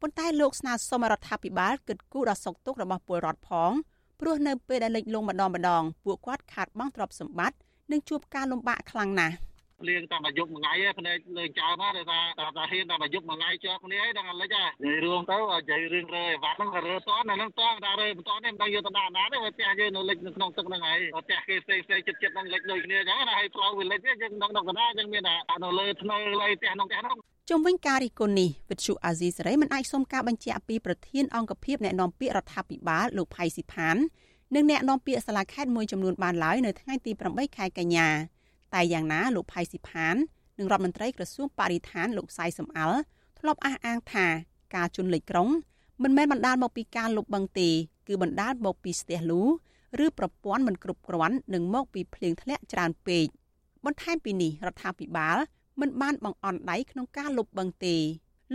ប៉ុន្តែលោកស្នើសុំរដ្ឋាភិបាលគិតគូរដល់សុខទុក្ខរបស់ពលរដ្ឋផងព្រោះនៅពេលដែលលិចលង់ម្ដងម្ដងពួកគាត់ខាតបង់ទ្រព្យសម្បត្តិនិងជួបការលំបាកខ្លាំងណាស់ លៀងតាមអាយុមួយថ្ងៃភ្នែកលើចោលណាដែលថាថាហ៊ានតាមអាយុមួយថ្ងៃជាប់គ្នាហើយដល់លិចហើយនិយាយរួមទៅនិយាយរឿងរើអីវ៉ាត់ហ្នឹងក៏រើតនហ្នឹងតតែរើមិនតនេះមិនដឹងយកទៅដាក់ណាទេផ្ទះយើងនៅលិចនៅក្នុងទឹកហ្នឹងហើយផ្ទះគេផ្សេងផ្សេងចិត្តចិត្តហ្នឹងលិចដូចគ្នាអញ្ចឹងណាហើយផ្លូវវាលិចយើងដឹងដល់កណ្ដាលយើងមានតែនៅលើធ្នើលើផ្ទះក្នុងផ្ទះហ្នឹងជុំវិញការរិះគន់នេះវិទ្យុអាស៊ីសេរីមិនអាចសុំការបញ្ជាក់ពីប្រធានអង្គភិបអ្នកនាំពាក្យរដ្ឋាភិបាលលោកផៃស៊ីផាននិងអ្នកនាំពាក្យសាលាខេត្តមួយចំនួនបានឡើយនៅថ្ងៃទី8ខែកញ្ញា តែយ៉ាងណាលោកផៃស៊ីផាននិងរដ្ឋមន្ត្រីក្រសួងបរិស្ថានលោកសៃសំអល់ធ្លាប់អះអាងថាការជន់លិចក្រុងមិនមែនបណ្ដាលមកពីការលុបបង្ទេគឺបណ្ដាលមកពីស្ទះលូឬប្រព័ន្ធមិនគ្រប់គ្រាន់និងមកពីភ្លៀងធ្លាក់ច្រើនពេកបន្ថែមពីនេះរដ្ឋាភិបាលមិនបានបង្អន់ដៃក្នុងការលុបបង្ទេ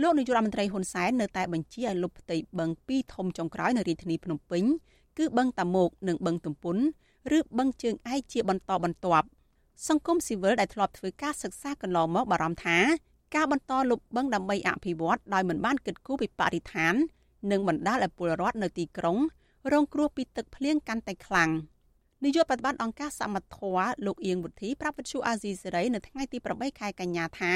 លោកនាយករដ្ឋមន្ត្រីហ៊ុនសែននៅតែបញ្ជាឲ្យលុបផ្ទៃបឹងពីរធំចុងក្រោយនៅរាជធានីភ្នំពេញគឺបឹងតាមុកនិងបឹងទំពុនឬបឹងជើងឯកជាបន្តបន្ទាប់ សង្គមស៊ីវិលដែលធ្លាប់ធ្វើការសិក្សាកន្លងមកបារម្ភថាការបន្តលុបបឹងដើម្បីអភិវឌ្ឍដោយមិនបានគិតគូរពីបរិស្ថាន និងបណ្ដាលឲ្យពលរដ្ឋនៅទីក្រុងរងគ្រោះពីទឹកភ្លៀងកាន់តែខ្លាំងនាយកប្រតិបត្តិអង្គការសមត្ថៈលោកអៀងវុធីប្រាប់វិទ្យុអាស៊ីសេរីនៅថ្ងៃទី8ខែកញ្ញាថា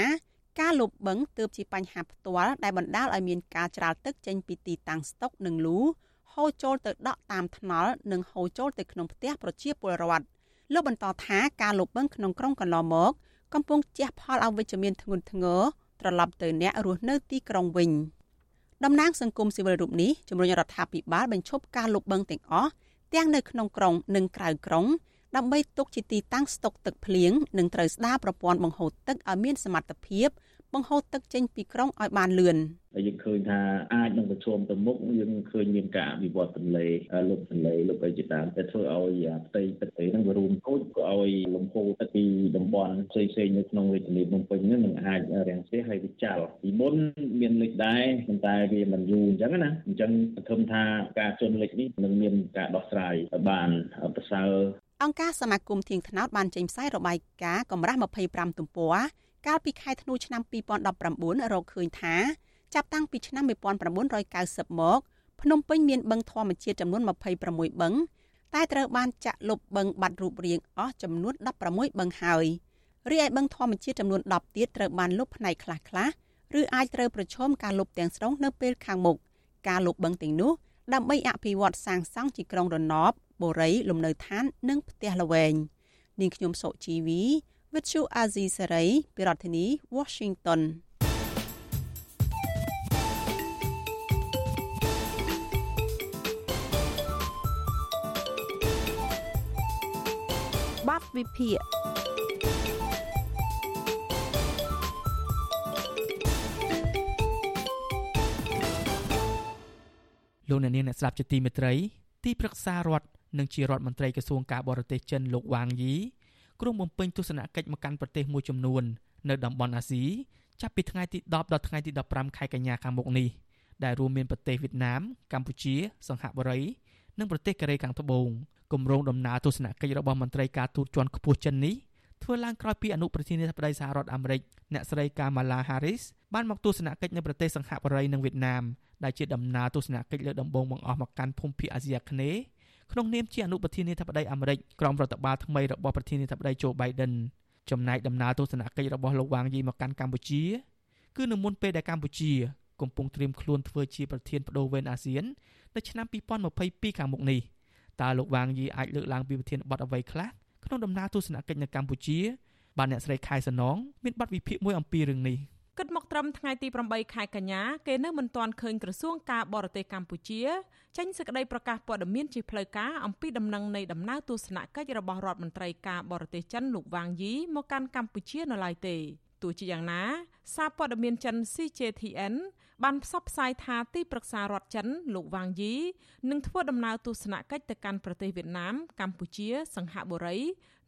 ការលុបបឹងទើបជាបញ្ហាផ្ទាល់ដែលបណ្ដាលឲ្យមានការច្រាលទឹកចេញពីទីតាំងស្តុកនិងលូហូរចូលទៅដក់តាមថ្នល់និងហូរចូលទៅក្នុងផ្ទះប្រជាពលរដ្ឋ លោកបន្តថាការលុបបង្ក្នុងក្រុងកន្លងមកកំពុងជះផលអវិជ្ជមានធ្ងន់ធ្ងរត្រឡប់ទៅអ្នករស់នៅទីក្រុងវិញតំណាងសង្គមស៊ីវិលរូបនេះជំរុញរដ្ឋាភិបាលបញ្ឈប់ការលុបបង្ទាំងអស់ទាំងនៅក្នុងក្រុងនិងក្រៅក្រុងដើម្បីទុកជាទីតាំងស្តុកទឹកភ្លៀងនិងត្រូវស្ដារប្រព័ន្ធបង្ហូរទឹកឲ្យមានសមត្ថភាព បង្ហូរទឹកចេញពីក្រុងឲ្យបានលឿនហើយយើងឃើញថាអាចនឹងប្រឈមទៅមុខយើងឃើញមានការវិវត្តទន្លេលុបទន្លេលុបអីជាដើមតែធ្វើឲ្យផ្ទៃទឹកអីហ្នឹងវារួមគូចក៏ឲ្យលំហូរទឹកពីតំបន់ផ្សេងៗនៅក្នុងរាជធានីភ្នំពេញហ្នឹងនឹងអាចរាំងស្ទះហើយវាចាល់ពីមុនមានលិចដែរប៉ុន្តែវាមិនយូរអញ្ចឹងណាអញ្ចឹងសង្ឃឹមថាការជន់លិចនេះនឹងមានការដោះស្រាយបានប្រសើរអង្គការសមាគមធៀងថ្នោតបានចេញផ្សាយរបាយការណ៍កម្រាស់25ទំព័រ កាលពីខែធ្នូឆ្នាំ2019រកឃើញថាចាប់តាំងពីឆ្នាំ1990មកភ្នំពេញមានបឹងធម្មជាតិចំនួន26បឹងតែត្រូវបានចាក់លុបបឹងបាត់រូបរាងអស់ចំនួន16បឹងហើយរីឯបឹងធម្មជាតិចំនួន10ទៀតត្រូវបានលុបផ្នែកខ្លះៗឬអាចត្រូវប្រឈមការលុបទាំងស្រុងនៅពេលខាងមុខការលុបបឹងទាំងនោះដើម្បីអភិវឌ្ឍសាងសង់ជាក្រុងរណបបូរីលំនៅឋាននិងផ្ទះល្វែងនាងខ្ញុំសុជីវី វិទ្យុអាស៊ីសេរីពីរដ្ឋធានី Washington បាត់វិភាគលោកអ្នកនាងអ្នកស្ដាប់ជាទីមេត្រី ទីប្រឹក្សារដ្ឋនិងជារដ្ឋមន្ត្រីក្រសួងការបរទេសចិនលោកវ៉ាងយី គ្រងបំពេញទស្សនកិច្ចមកកាន់ប្រទេសមួយចំនួននៅតំបន់អាស៊ីចាប់ពីថ្ងៃទី10ដល់ថ្ងៃទី15ខែកញ្ញាខាងមុខនេះដែលរួមមានប្រទេសវៀតណាមកម្ពុជា សង្ហបុរី និងប្រទេសកូរ៉េខាងត្បូងគម្រោងដំណើរទស្សនកិច្ចរបស់មន្ត្រីការទូតជាន់ខ្ពស់ចិននេះធ្វើឡើងក្រោយពីអនុប្រធានាធិបតីសហរដ្ឋអាមេរិកអ្នកស្រី Kamala Harris បានមកទស្សនកិច្ចនៅប្រទេសសង្ហបុរីនិងវៀតណាមដែលជាដំណើរទស្សនកិច្ចលើកដំបូងបង្អស់មកកាន់ភូមិភាគអាស៊ីអាគ្នេយ៍ ក្នុងនាមជាអនុប្រធានាធិបតីអាមេរិកក្រោមរដ្ឋបាលថ្មីរបស់ប្រធានាធិបតីโจ Biden ចំណែកដំណើរទស្សនកិច្ចរបស់លោកវ៉ាងយីមកកាន់កម្ពុជា គឺនៅមុនពេលដែលកម្ពុជាកំពុងត្រៀមខ្លួនធ្វើជាប្រធានបដូវវេនអាស៊ាននៅឆ្នាំ2022ខាងមុខនេះតើលោកវ៉ាងយីអាចលើកឡើងពីប្រធានបទអ្វីខ្លះក្នុងដំណើរទស្សនកិច្ចនៅកម្ពុជាបានអ្នកស្រីខែសំណងមានបទវិភាគមួយអំពីរឿងនេះ គិតមកត្រឹមថ្ងៃទី8ខែកញ្ញាគេនៅមិនទាន់ឃើញក្រសួងការបរទេសកម្ពុជាចេញសេចក្តីប្រកាសព័ត៌មានជាផ្លូវការអំពីដំណឹងនៃដំណើរទស្សនកិច្ចរបស់រដ្ឋមន្ត្រីការបរទេសចិនលោកវ៉ាងយីមកកាន់កម្ពុជានៅឡើយទេទោះជាយ៉ាងណា សារព័ត៌មានចិន CJTN បានផ្សព្វផ្សាយថាទីប្រឹក្សារដ្ឋចិន លោកវ៉ាងយីនឹងធ្វើដំណើរទស្សនកិច្ចទៅកាន់ប្រទេសវៀតណាមកម្ពុជា សង្ហបុរី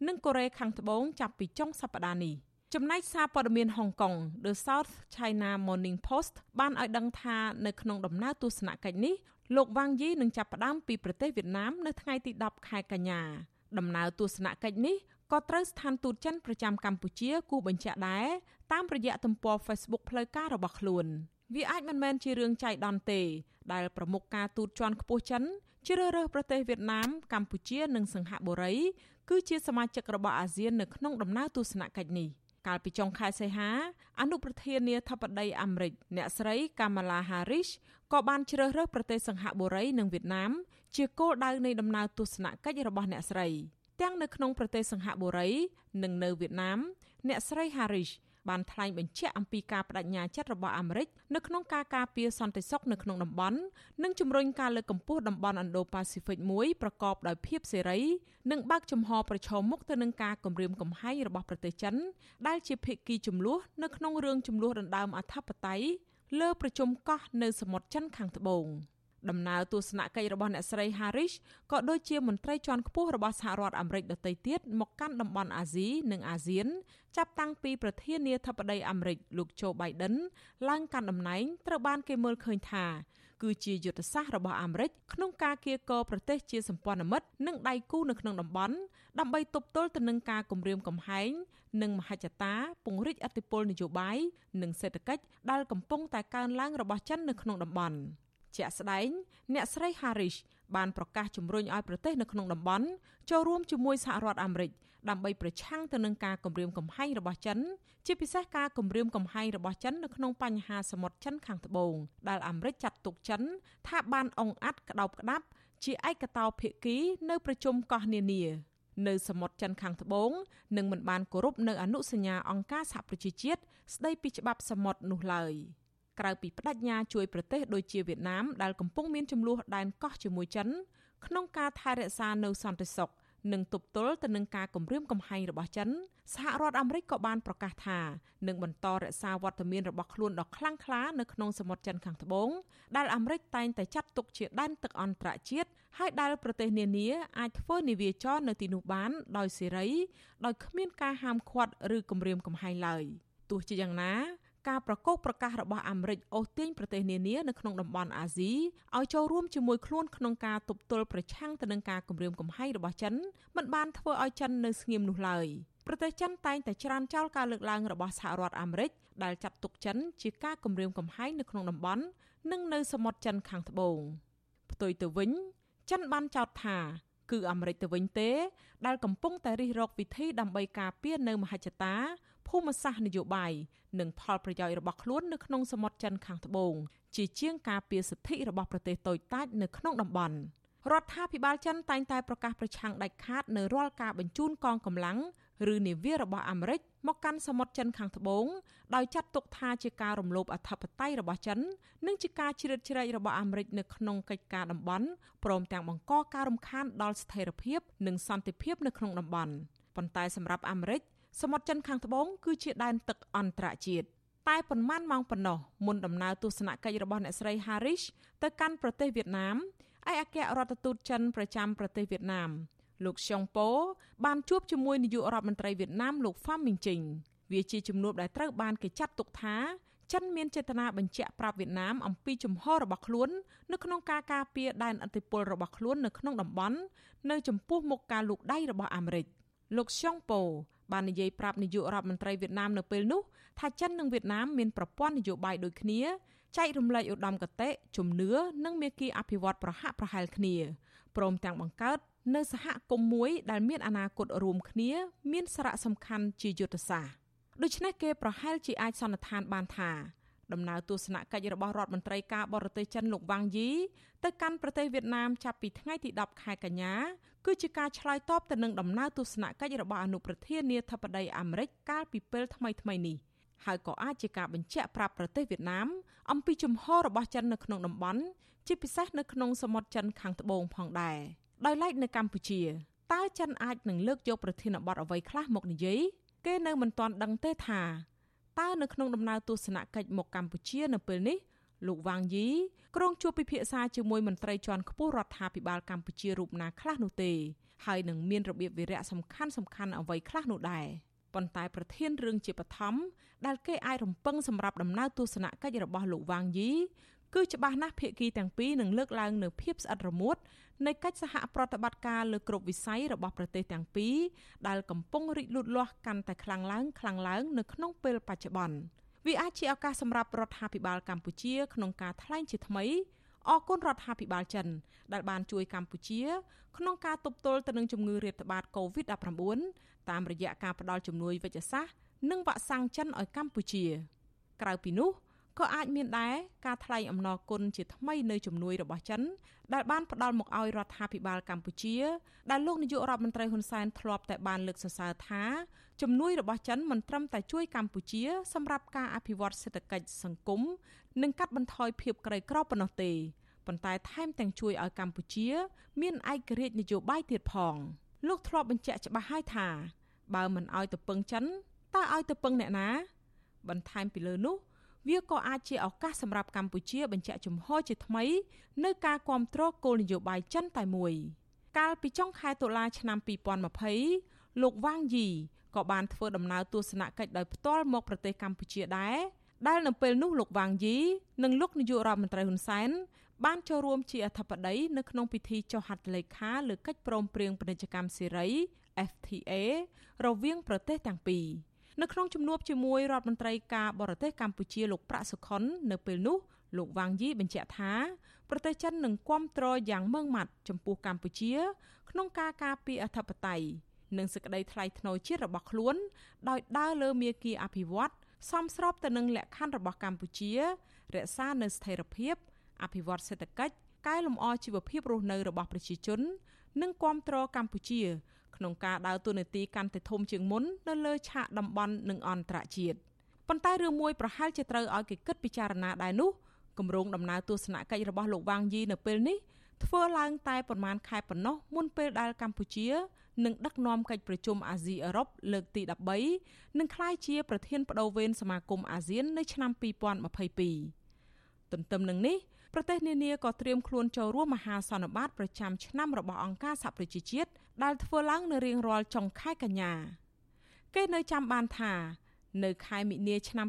និងកូរ៉េខាងត្បូងចាប់ពីចុងសប្តាហ៍នេះ។ ចំណែកសារព័ត៌មានហុងកុង The South China Morning Post បានឲ្យដឹងថានៅក្នុងដំណើរទស្សនកិច្ចនេះលោកវ៉ាងយីនឹងចាប់ផ្ដើមពីប្រទេសវៀតណាមនៅថ្ងៃទី10ខែកញ្ញាដំណើរទស្សនកិច្ចនេះក៏ត្រូវស្ថានទូតចិនប្រចាំកម្ពុជាគូបញ្ជាក់ដែរតាមរយៈទំព័រ Facebook ផ្លូវការរបស់ខ្លួនវាអាចមិនមែនជារឿងចៃដន្យទេ ដែលប្រមុខការទូតជាន់ខ្ពស់ចិនជ្រើសរើសប្រទេសវៀតណាមកម្ពុជានិងសិង្ហបុរីគឺជាសមាជិករបស់អាស៊ាននៅក្នុងដំណើរទស្សនកិច្ចនេះ។ កាលពីចុងខែសីហា អនុប្រធានាធិបតីអាមេរិកអ្នកស្រី Kamala Harris ក៏បានជ្រើសរើសប្រទេសសង្ហបុរីនិងវៀតណាមជាគោលដៅនៃដំណើរទស្សនកិច្ចរបស់អ្នកស្រីទាំងនៅក្នុងប្រទេសសង្ហបុរី និងនៅវៀតណាមអ្នកស្រី Harris បានថ្លែងបញ្ជាក់អំពីការបដិញ្ញាចិត្តរបស់អាមេរិកនៅក្នុងការការពារសន្តិសុខនៅក្នុងតំបន់និងជំរុញការលើកកម្ពស់តំបន់ Indo-Pacific មួយប្រកបដោយភាពសេរីនិងបើកចំហប្រឈមមុខទៅនឹងការគំរាមកំហែងរបស់ប្រទេសចិនដែលជាភាគីចំនួននៅក្នុងរឿងចំនួនដណ្ដើមអធិបតេយ្យលើប្រជុំកោះនៅសមុទ្រចិនខាងត្បូង។ ដំណើរទស្សនកិច្ចរបស់អ្នកស្រី Harris ក៏ដូចជាមន្ត្រីជាន់ខ្ពស់របស់សហរដ្ឋអាមេរិកដទៃទៀតមកកាន់តំបន់អាស៊ីនិងអាស៊ាន ចាប់តាំងពីប្រធានាធិបតីអាមេរិកលោក Joe Biden ឡើងកាន់តំណែងត្រូវបានគេមើលឃើញថាគឺជាយុទ្ធសាស្ត្ររបស់អាមេរិកក្នុងការកៀរគរប្រទេសជាសម្ព័ន្ធមិត្តនិងដៃគូនៅក្នុងតំបន់ដើម្បីទប់ទល់ទៅនឹងការគំរាមកំហែងនិងមហិច្ឆតា ពង្រីកអធិបុលនយោបាយនិងសេដ្ឋកិច្ចដែលកំពុងតែកើនឡើងរបស់ចិននៅក្នុងតំបន់។ ជាក់ស្ដែងអ្នកស្រី Harris បានប្រកាសជំរុញឲ្យប្រទេសនៅក្នុងតំបន់ចូលរួមជាមួយសហរដ្ឋអាមេរិកដើម្បីប្រឆាំងទៅនឹងការគំរាមកំហែងរបស់ចិន ជាពិសេសការគំរាមកំហែងរបស់ចិននៅក្នុងបញ្ហាសមុទ្រចិនខាងត្បូងដែលអាមេរិកចាត់ទុកចិន ថាបានអង្អាត់ក្តោបក្តាប់ ជាឯកតោភាគីនៅប្រជុំកោះនានានៅសមុទ្រចិនខាងត្បូងនិងមិនបានគោរពនៅអនុសញ្ញាអង្គការសហប្រជាជាតិស្តីពីច្បាប់សមុទ្រនោះឡើយ។ ក្រៅពីបដិញ្ញាជួយប្រទេសដូចជាវៀតណាមដែលកំពុងមានចំនួនដែនកោះជាមួយចិនក្នុងការថែរក្សានៅសន្តិសុខនិងទប់ទល់ទៅនឹងការគំរាមកំហែងរបស់ចិនសហរដ្ឋអាមេរិកក៏បានប្រកាសថានឹងបន្តរក្សាវត្តមានរបស់ខ្លួនដ៏ខ្លាំងក្លានៅក្នុងសមុទ្រចិនខាងត្បូងដែលអាមេរិកតែងតែចាត់ទុកជាដែនទឹកអន្តរជាតិហើយដែលប្រទេសនានាអាចធ្វើនាវាចរនៅទីនោះបានដោយសេរីដោយគ្មានការហាមឃាត់ឬគំរាមកំហែងឡើយទោះជាយ៉ាងណា ការប្រកោកប្រកាសរបស់អាមេរិកអូសទាញប្រទេសនានានៅក្នុងតំបន់អាស៊ីឲ្យចូលរួមជាមួយខ្លួនក្នុងការទប់ទល់ប្រឆាំងទៅនឹងការគំរាមកំហែងរបស់ចិនមិនបានធ្វើឲ្យចិននៅស្ងៀមនោះឡើយប្រទេសចិនតែងតែច្រានចោលការលើកឡើងរបស់សហរដ្ឋអាមេរិកដែលចាត់ទុកចិនជាការគំរាមកំហែងនៅក្នុងតំបន់និងនៅសមុទ្រចិនខាងត្បូងផ្ទុយទៅវិញចិនបានចោទថាគឺអាមេរិកទៅវិញទេ ដែលកំពុងតែរិះរកវិធីដើម្បីការពារនៅមហិច្ឆតាភូមិសាស្ត្រនយោបាយ និងផលប្រយោជន៍របស់ខ្លួននៅក្នុងសមុទ្រចិនខាងត្បូងជាជាងការពារសិទ្ធិរបស់ប្រទេសតូចតាចនៅក្នុងតំបន់រដ្ឋាភិបាលចិនតែងតែប្រកាសប្រឆាំងដាច់ខាតនៅរាល់ការបញ្ជូនកងកម្លាំងឬនាវារបស់អាមេរិកមកកាន់សមុទ្រចិនខាងត្បូងដោយចាត់ទុកថាជាការរំលោភអធិបតេយ្យរបស់ចិន និងជាការជ្រៀតជ្រែករបស់អាមេរិកនៅក្នុងកិច្ចការតំបន់ព្រមទាំងបង្កការរំខានដល់ស្ថិរភាពនិងសន្តិភាពនៅក្នុងតំបន់ប៉ុន្តែសម្រាប់អាមេរិក សមុទ្រចិនខាងត្បូងគឺជាដែនទឹកអន្តរជាតិតែប៉ុន្មានម៉ោងប៉ុណ្ណោះមុនដំណើរទស្សនកិច្ចរបស់អ្នកស្រី Harish ទៅកាន់ប្រទេសវៀតណាមឯកអគ្គរដ្ឋទូតចិនប្រចាំប្រទេសវៀតណាមលោកស៊ុងប៉ូបានជួបជាមួយនាយករដ្ឋមន្ត្រីវៀតណាមលោកហ្វាំមីងជីងវាជាជំនួបដែលត្រូវបានគេចាត់ទុកថាចិនមានចេតនាបញ្ជាក់ប្រាប់វៀតណាមអំពីជំហររបស់ខ្លួននៅក្នុងការការពារដែនអធិបុលរបស់ខ្លួននៅក្នុងតំបន់នៅចំពោះមុខការលូកដៃរបស់អាមេរិកលោកស៊ុងប៉ូ បាននិយាយប្រាប់នាយករដ្ឋមន្ត្រីវៀតណាមនៅពេលនោះថាចិននិងវៀតណាមមានប្រព័ន្ធនយោបាយដូចគ្នាចែករំលែកឧត្តមគតិជំនឿនិងមេគីអភិវឌ្ឍប្រហាក់ប្រហែលគ្នាព្រមទាំងបង្កើតនៅសហគមន៍មួយដែលមានអនាគតរួមគ្នា មានសារៈសំខាន់ជាយុទ្ធសាស្ត្រដូច្នេះគេប្រហែលជាអាចសន្និដ្ឋានបានថាដំណើរទស្សនកិច្ចរបស់រដ្ឋមន្ត្រីការបរទេសចិនលោកវ៉ាងយីទៅកាន់ប្រទេសវៀតណាមចាប់ពីថ្ងៃទី10ខែកញ្ញា គឺជាការឆ្លើយតបទៅនឹងដំណើរទស្សនកិច្ចរបស់អនុប្រធានាធិបតីអាមេរិកកាលពីពេលថ្មីៗនេះហើយក៏អាចជាការបញ្ជាក់ប្រាប់ប្រទេសវៀតណាមអំពីជំហររបស់ចិននៅក្នុងតំបន់ជាពិសេសនៅក្នុងសមុទ្រចិនខាងត្បូងផងដែរដោយឡែកនៅកម្ពុជាតើចិនអាចនឹងលើកយកប្រធានបទអ្វីខ្លះមកនិយាយគេនៅមិនទាន់ដឹងទេថាតើនៅក្នុងដំណើរទស្សនកិច្ចមកកម្ពុជានៅពេលនេះ លោកវ៉ាងយីក្រុងជួបពិភាក្សាជាមួយមន្ត្រីជាន់ខ្ពស់រដ្ឋាភិបាលកម្ពុជារូបណាខ្លះនោះទេហើយនឹងមានរបៀបវិរៈសំខាន់សំខាន់អ្វីខ្លះនោះដែរប៉ុន្តែប្រធានរឿងជាបឋមដែលគេអាចរំពឹងសម្រាប់ដំណើរទស្សនកិច្ចរបស់លោកវ៉ាងយីគឺច្បាស់ណាស់ភាគីទាំងពីរនឹងលើកឡើងនៅភាពស្អិតរមួតនៃកិច្ចសហប្រតិបត្តិការលើគ្រប់វិស័យរបស់ប្រទេសទាំងពីរដែលកំពុងរីកលូតលាស់កាន់តែខ្លាំងឡើងខ្លាំងឡើងនៅក្នុងពេលបច្ចុប្បន្ន វាអាចជាឱកាសសម្រាប់រដ្ឋាភិបាលកម្ពុជា ក្នុងការថ្លែងជាថ្មីអគុណរដ្ឋាភិបាលចិន ដែលបានជួយកម្ពុជា ក្នុងការទប់ទល់ទៅនឹងជំងឺរាតត្បាត COVID-19 តាមរយៈការផ្តល់ជំនួយវិជ្ជសាស្ត្រនិងវ៉ាក់សាំងចិនឲ្យកម្ពុជា ក្រៅពីនោះ ក៏អាចមានដែរការថ្លែងអំណរគុណជាថ្មីនៅជំនួយរបស់ចិនដែលបានផ្ដល់មកឲ្យរដ្ឋាភិបាលកម្ពុជាដែលលោកនាយករដ្ឋមន្ត្រីហ៊ុនសែនធ្លាប់តែបានលើកសរសើរថាជំនួយរបស់ចិនមិនត្រឹមតែជួយកម្ពុជាសម្រាប់ការអភិវឌ្ឍសេដ្ឋកិច្ចសង្គមនិងកាត់បន្ថយភាពក្រីក្រប៉ុណ្ណោះទេប៉ុន្តែថែមទាំងជួយឲ្យកម្ពុជា មានឯករាជ្យនយោបាយទៀតផងលោកធ្លាប់បញ្ជាក់ច្បាស់ហើយថា បើមិនឲ្យទៅពឹងចិនតើឲ្យទៅពឹងអ្នកណា បន្ថែមពីលើនោះ វាក៏អាចជាឱកាសសម្រាប់កម្ពុជាបញ្ជាក់ជំហរជាថ្មីនៅការគ្រប់គ្រងគោលនយោបាយចិនតែមួយកាលពីចុងខែតុលាឆ្នាំ2020លោកវ៉ាងយីក៏បានធ្វើដំណើរទស្សនកិច្ចដោយផ្ទាល់មកប្រទេសកម្ពុជាដែរដែលនៅពេលនោះលោកវ៉ាងយីនិងលោកនាយករដ្ឋមន្ត្រីហ៊ុនសែនបានចូលរួមជាអធិបតីនៅក្នុងពិធីចុះហត្ថលេខាលើកិច្ចព្រមព្រៀងពាណិជ្ជកម្មសេរី FTA រវាងប្រទេសទាំងពីរ នៅក្នុងជំនួបជាមួយរដ្ឋមន្ត្រីការបរទេសកម្ពុជាលោកប្រាក់សុខុននៅពេលនោះលោកវ៉ាងយីបញ្ជាក់ថាប្រទេសចិននឹងគ្រប់គ្រងយ៉ាងម៉ឺងម៉ាត់ចំពោះកម្ពុជា ក្នុងការការពារអធិបតេយ្យនិងសេចក្តីថ្លៃថ្នូរជាតិរបស់ខ្លួន ដោយដើរលើមាគ៌ាអភិវឌ្ឍសមស្របទៅនឹងលក្ខខណ្ឌរបស់កម្ពុជា រក្សានូវស្ថិរភាពអភិវឌ្ឍសេដ្ឋកិច្ចកែលម្អជីវភាពរស់នៅរបស់ប្រជាជន និងគ្រប់គ្រងកម្ពុជា ក្នុងការដើរតួនាទីកាន់តែធំជាងមុននៅលើឆាកតំបន់និងអន្តរជាតិប៉ុន្តែរឿងមួយប្រហែលជាត្រូវឲ្យគេគិតពិចារណាដែរនោះគម្រោងដំណើរទស្សនកិច្ចរបស់លោកវ៉ាងយីនៅពេលនេះធ្វើឡើងតែប្រមាណខែប៉ុណ្ណោះមុនពេលដែលកម្ពុជានឹងដឹកនាំកិច្ចប្រជុំអាស៊ីអឺរ៉ុបលើកទី13និងក្លាយជាប្រធានបដូវវេនសមាគមអាស៊ាននៅឆ្នាំ2022ទន្ទឹមនឹងនេះប្រទេសនានាក៏ត្រៀមខ្លួនចូលរួមមហាសន្និបាតប្រចាំឆ្នាំរបស់អង្គការសហប្រជាជាតិ ដែលធ្វើឡើងនៅរៀងរាល់ចុងខែកញ្ញាគេនៅចាំបានថា នៅខែមិនិនាឆ្នាំ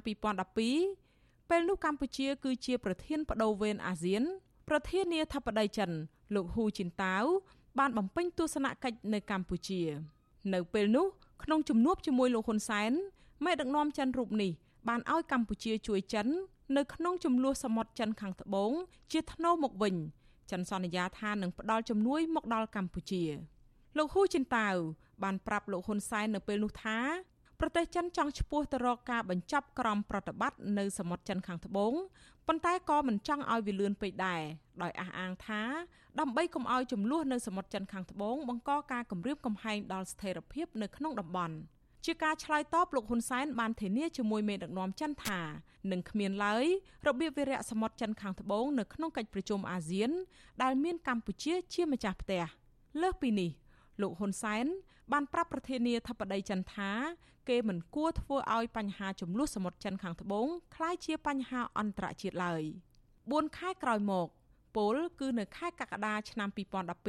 2012ពេលនោះកម្ពុជា គឺជាប្រធានបដូវវេនអាស៊ាន ប្រធានាធិបតីចិន លោកហ៊ូជីនតាវបានបំពេញទស្សនកិច្ចនៅកម្ពុជា នៅពេលនោះក្នុងជំនួបជាមួយលោកហ៊ុនសែនមេដឹកនាំចិនរូបនេះបានឲ្យកម្ពុជាជួយចិន នៅក្នុងចំនួនសមុទ្រចិនខាងត្បូងជាថ្នូរមកវិញចិនសន្យាថានឹងផ្ដល់ជំនួយមកដល់កម្ពុជា លោកហ៊ូជីនតាវបានប្រាប់លោកហ៊ុនសែននៅពេលនោះថាប្រទេសចិនចង់ឈ្មោះទៅរកការបញ្ចប់ក្រមប្រតិបត្តិនៅសមុទ្រចិនខាងត្បូងប៉ុន្តែក៏មិនចង់ឲ្យវាលឿនពេកដែរដោយអះអាងថាដើម្បីកុំឲ្យចំនួននៅសមុទ្រចិនខាងត្បូងបង្កការគំរាមកំហែងដល់ស្ថិរភាពនៅក្នុងតំបន់ជាការឆ្លើយតបលោកហ៊ុនសែនបានធានាជាមួយមេដឹកនាំចិនថានឹងគ្មានឡើយរបៀបវិរៈសមុទ្រចិនខាងត្បូងនៅក្នុងកិច្ចប្រជុំអាស៊ាន ដែលមានកម្ពុជាជាម្ចាស់ផ្ទះលើសពីនេះ លោកហ៊ុនសែនបានប្រាប់ប្រធានាធិបតីចិនថាគេមិនគួរធ្វើឲ្យបញ្ហាចំនួនសមុទ្រចិនខាងត្បូងក្លាយជាបញ្ហាអន្តរជាតិឡើយ4ខែក្រោយមកពលគឺនៅខែកក្កដាឆ្នាំ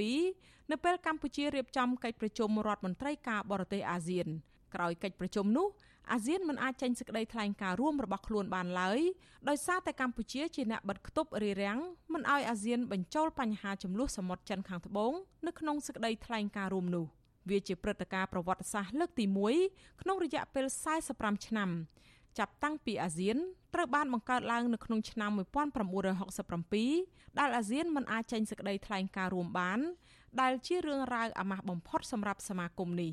2012នៅពេលកម្ពុជារៀបចំកិច្ចប្រជុំរដ្ឋមន្ត្រីការបរទេសអាស៊ានក្រោយកិច្ចប្រជុំនោះ អាស៊ានមិនអាចចេញសេចក្តីថ្លែងការណ៍រួមរបស់ខ្លួនបានឡើយដោយសារតែកម្ពុជាជាអ្នកបិទគប់រារាំងមិនឲ្យអាស៊ានបញ្ចូលបញ្ហាចំនួនសមុទ្រចិនខាងត្បូងនៅក្នុងសេចក្តីថ្លែងការណ៍រួមនោះវាជាព្រឹត្តិការណ៍ប្រវត្តិសាស្ត្រលើកទី1ក្នុងរយៈពេល45ឆ្នាំចាប់តាំងពីអាស៊ានត្រូវបានបង្កើតឡើងនៅក្នុងឆ្នាំ1967ដែលអាស៊ានមិនអាចចេញសេចក្តីថ្លែងការណ៍រួមបានដែលជារឿងរ៉ាវអាម៉ាស់បំផុតសម្រាប់សមាគមនេះ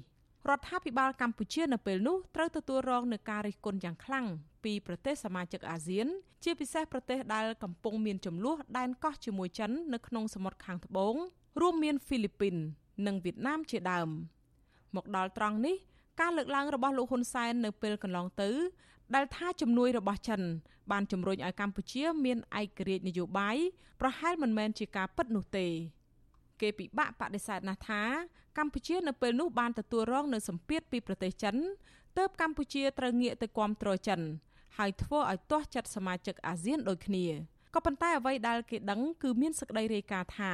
រដ្ឋាភិបាលកម្ពុជានៅពេលនោះត្រូវទទួលរងនឹងការរិះគន់យ៉ាងខ្លាំងពីប្រទេសសមាជិកអាស៊ាន ជាពិសេសប្រទេសដែលកំពុងមានចំនួនដែនកោះជាមួយចិននៅក្នុងសមុទ្រខាងត្បូង រួមមានហ្វីលីពីន និងវៀតណាមជាដើម មកដល់ត្រង់នេះការលើកឡើងរបស់លោកហ៊ុនសែននៅពេលកន្លងទៅ ដែលថាជំនួយរបស់ចិន បានជំរុញឲ្យកម្ពុជា មានឯករាជ្យនយោបាយប្រហែលមិនមែនជាការពិតនោះទេ គេពិបាកបដិសេធណាស់ថា កម្ពុជានៅពេលនោះបានទទួលរងនៅសម្ពាធពីប្រទេសចិនទើបកម្ពុជាត្រូវងាកទៅគាំទ្រចិនហើយធ្វើឲ្យទាស់ចិត្តសមាជិកអាស៊ានដូចគ្នាក៏ប៉ុន្តែអ្វីដែលគេដឹងគឺមានសេចក្តីរាយការណ៍ថា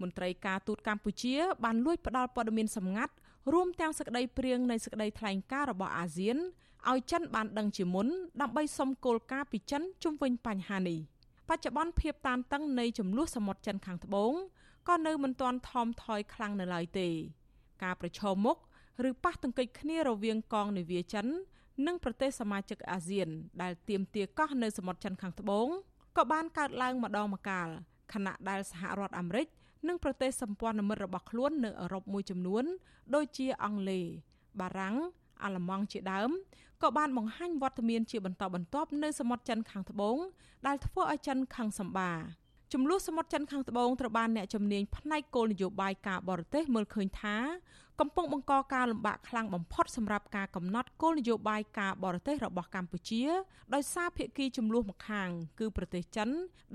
មន្ត្រីការទូតកម្ពុជាបានលួចផ្ដាល់ព័ត៌មានសម្ងាត់រួមទាំងសេចក្តីព្រៀងនៃសេចក្តីថ្លែងការណ៍របស់អាស៊ានឲ្យចិនបានដឹងជាមុនដើម្បីសុំគោលការណ៍ពីចិនជុំវិញបញ្ហានេះបច្ចុប្បន្នភាពតានតឹងនៃចំនួនសមុទ្រចិនខាងត្បូងក៏នៅមិនទាន់ថមថយខ្លាំងនៅឡើយទេ ការប្រឈមមុខឬប៉ះទង្គិចគ្នារវាងកងនាវាចិន និងប្រទេសសមាជិកអាស៊ាន ដែលទាមទារកោះនៅសមុទ្រចិនខាងត្បូងក៏បានកើតឡើងម្ដងម្កាលខណៈដែលសហរដ្ឋអាមេរិកនិងប្រទេសសម្ព័ន្ធមិត្តរបស់ខ្លួននៅអឺរ៉ុបមួយចំនួន ដូចជាអង់គ្លេសបារាំងអាល្លឺម៉ង់ជាដើមក៏បានបង្ហាញវត្តមានជាបន្តបន្ទាប់នៅសមុទ្រចិនខាងត្បូងដែលធ្វើឲ្យចិនខឹងសម្បា ចំនួនសមុទ្រចិនខាងត្បូងត្រូវបានអ្នកជំនាញផ្នែកគោលនយោបាយការបរទេសមើលឃើញថាកំពុងបង្កការលំបាកខ្លាំងបំផុតសម្រាប់ការកំណត់គោលនយោបាយការបរទេសរបស់កម្ពុជាដោយសារភាគីចំនួនម្ខាង គឺប្រទេសចិន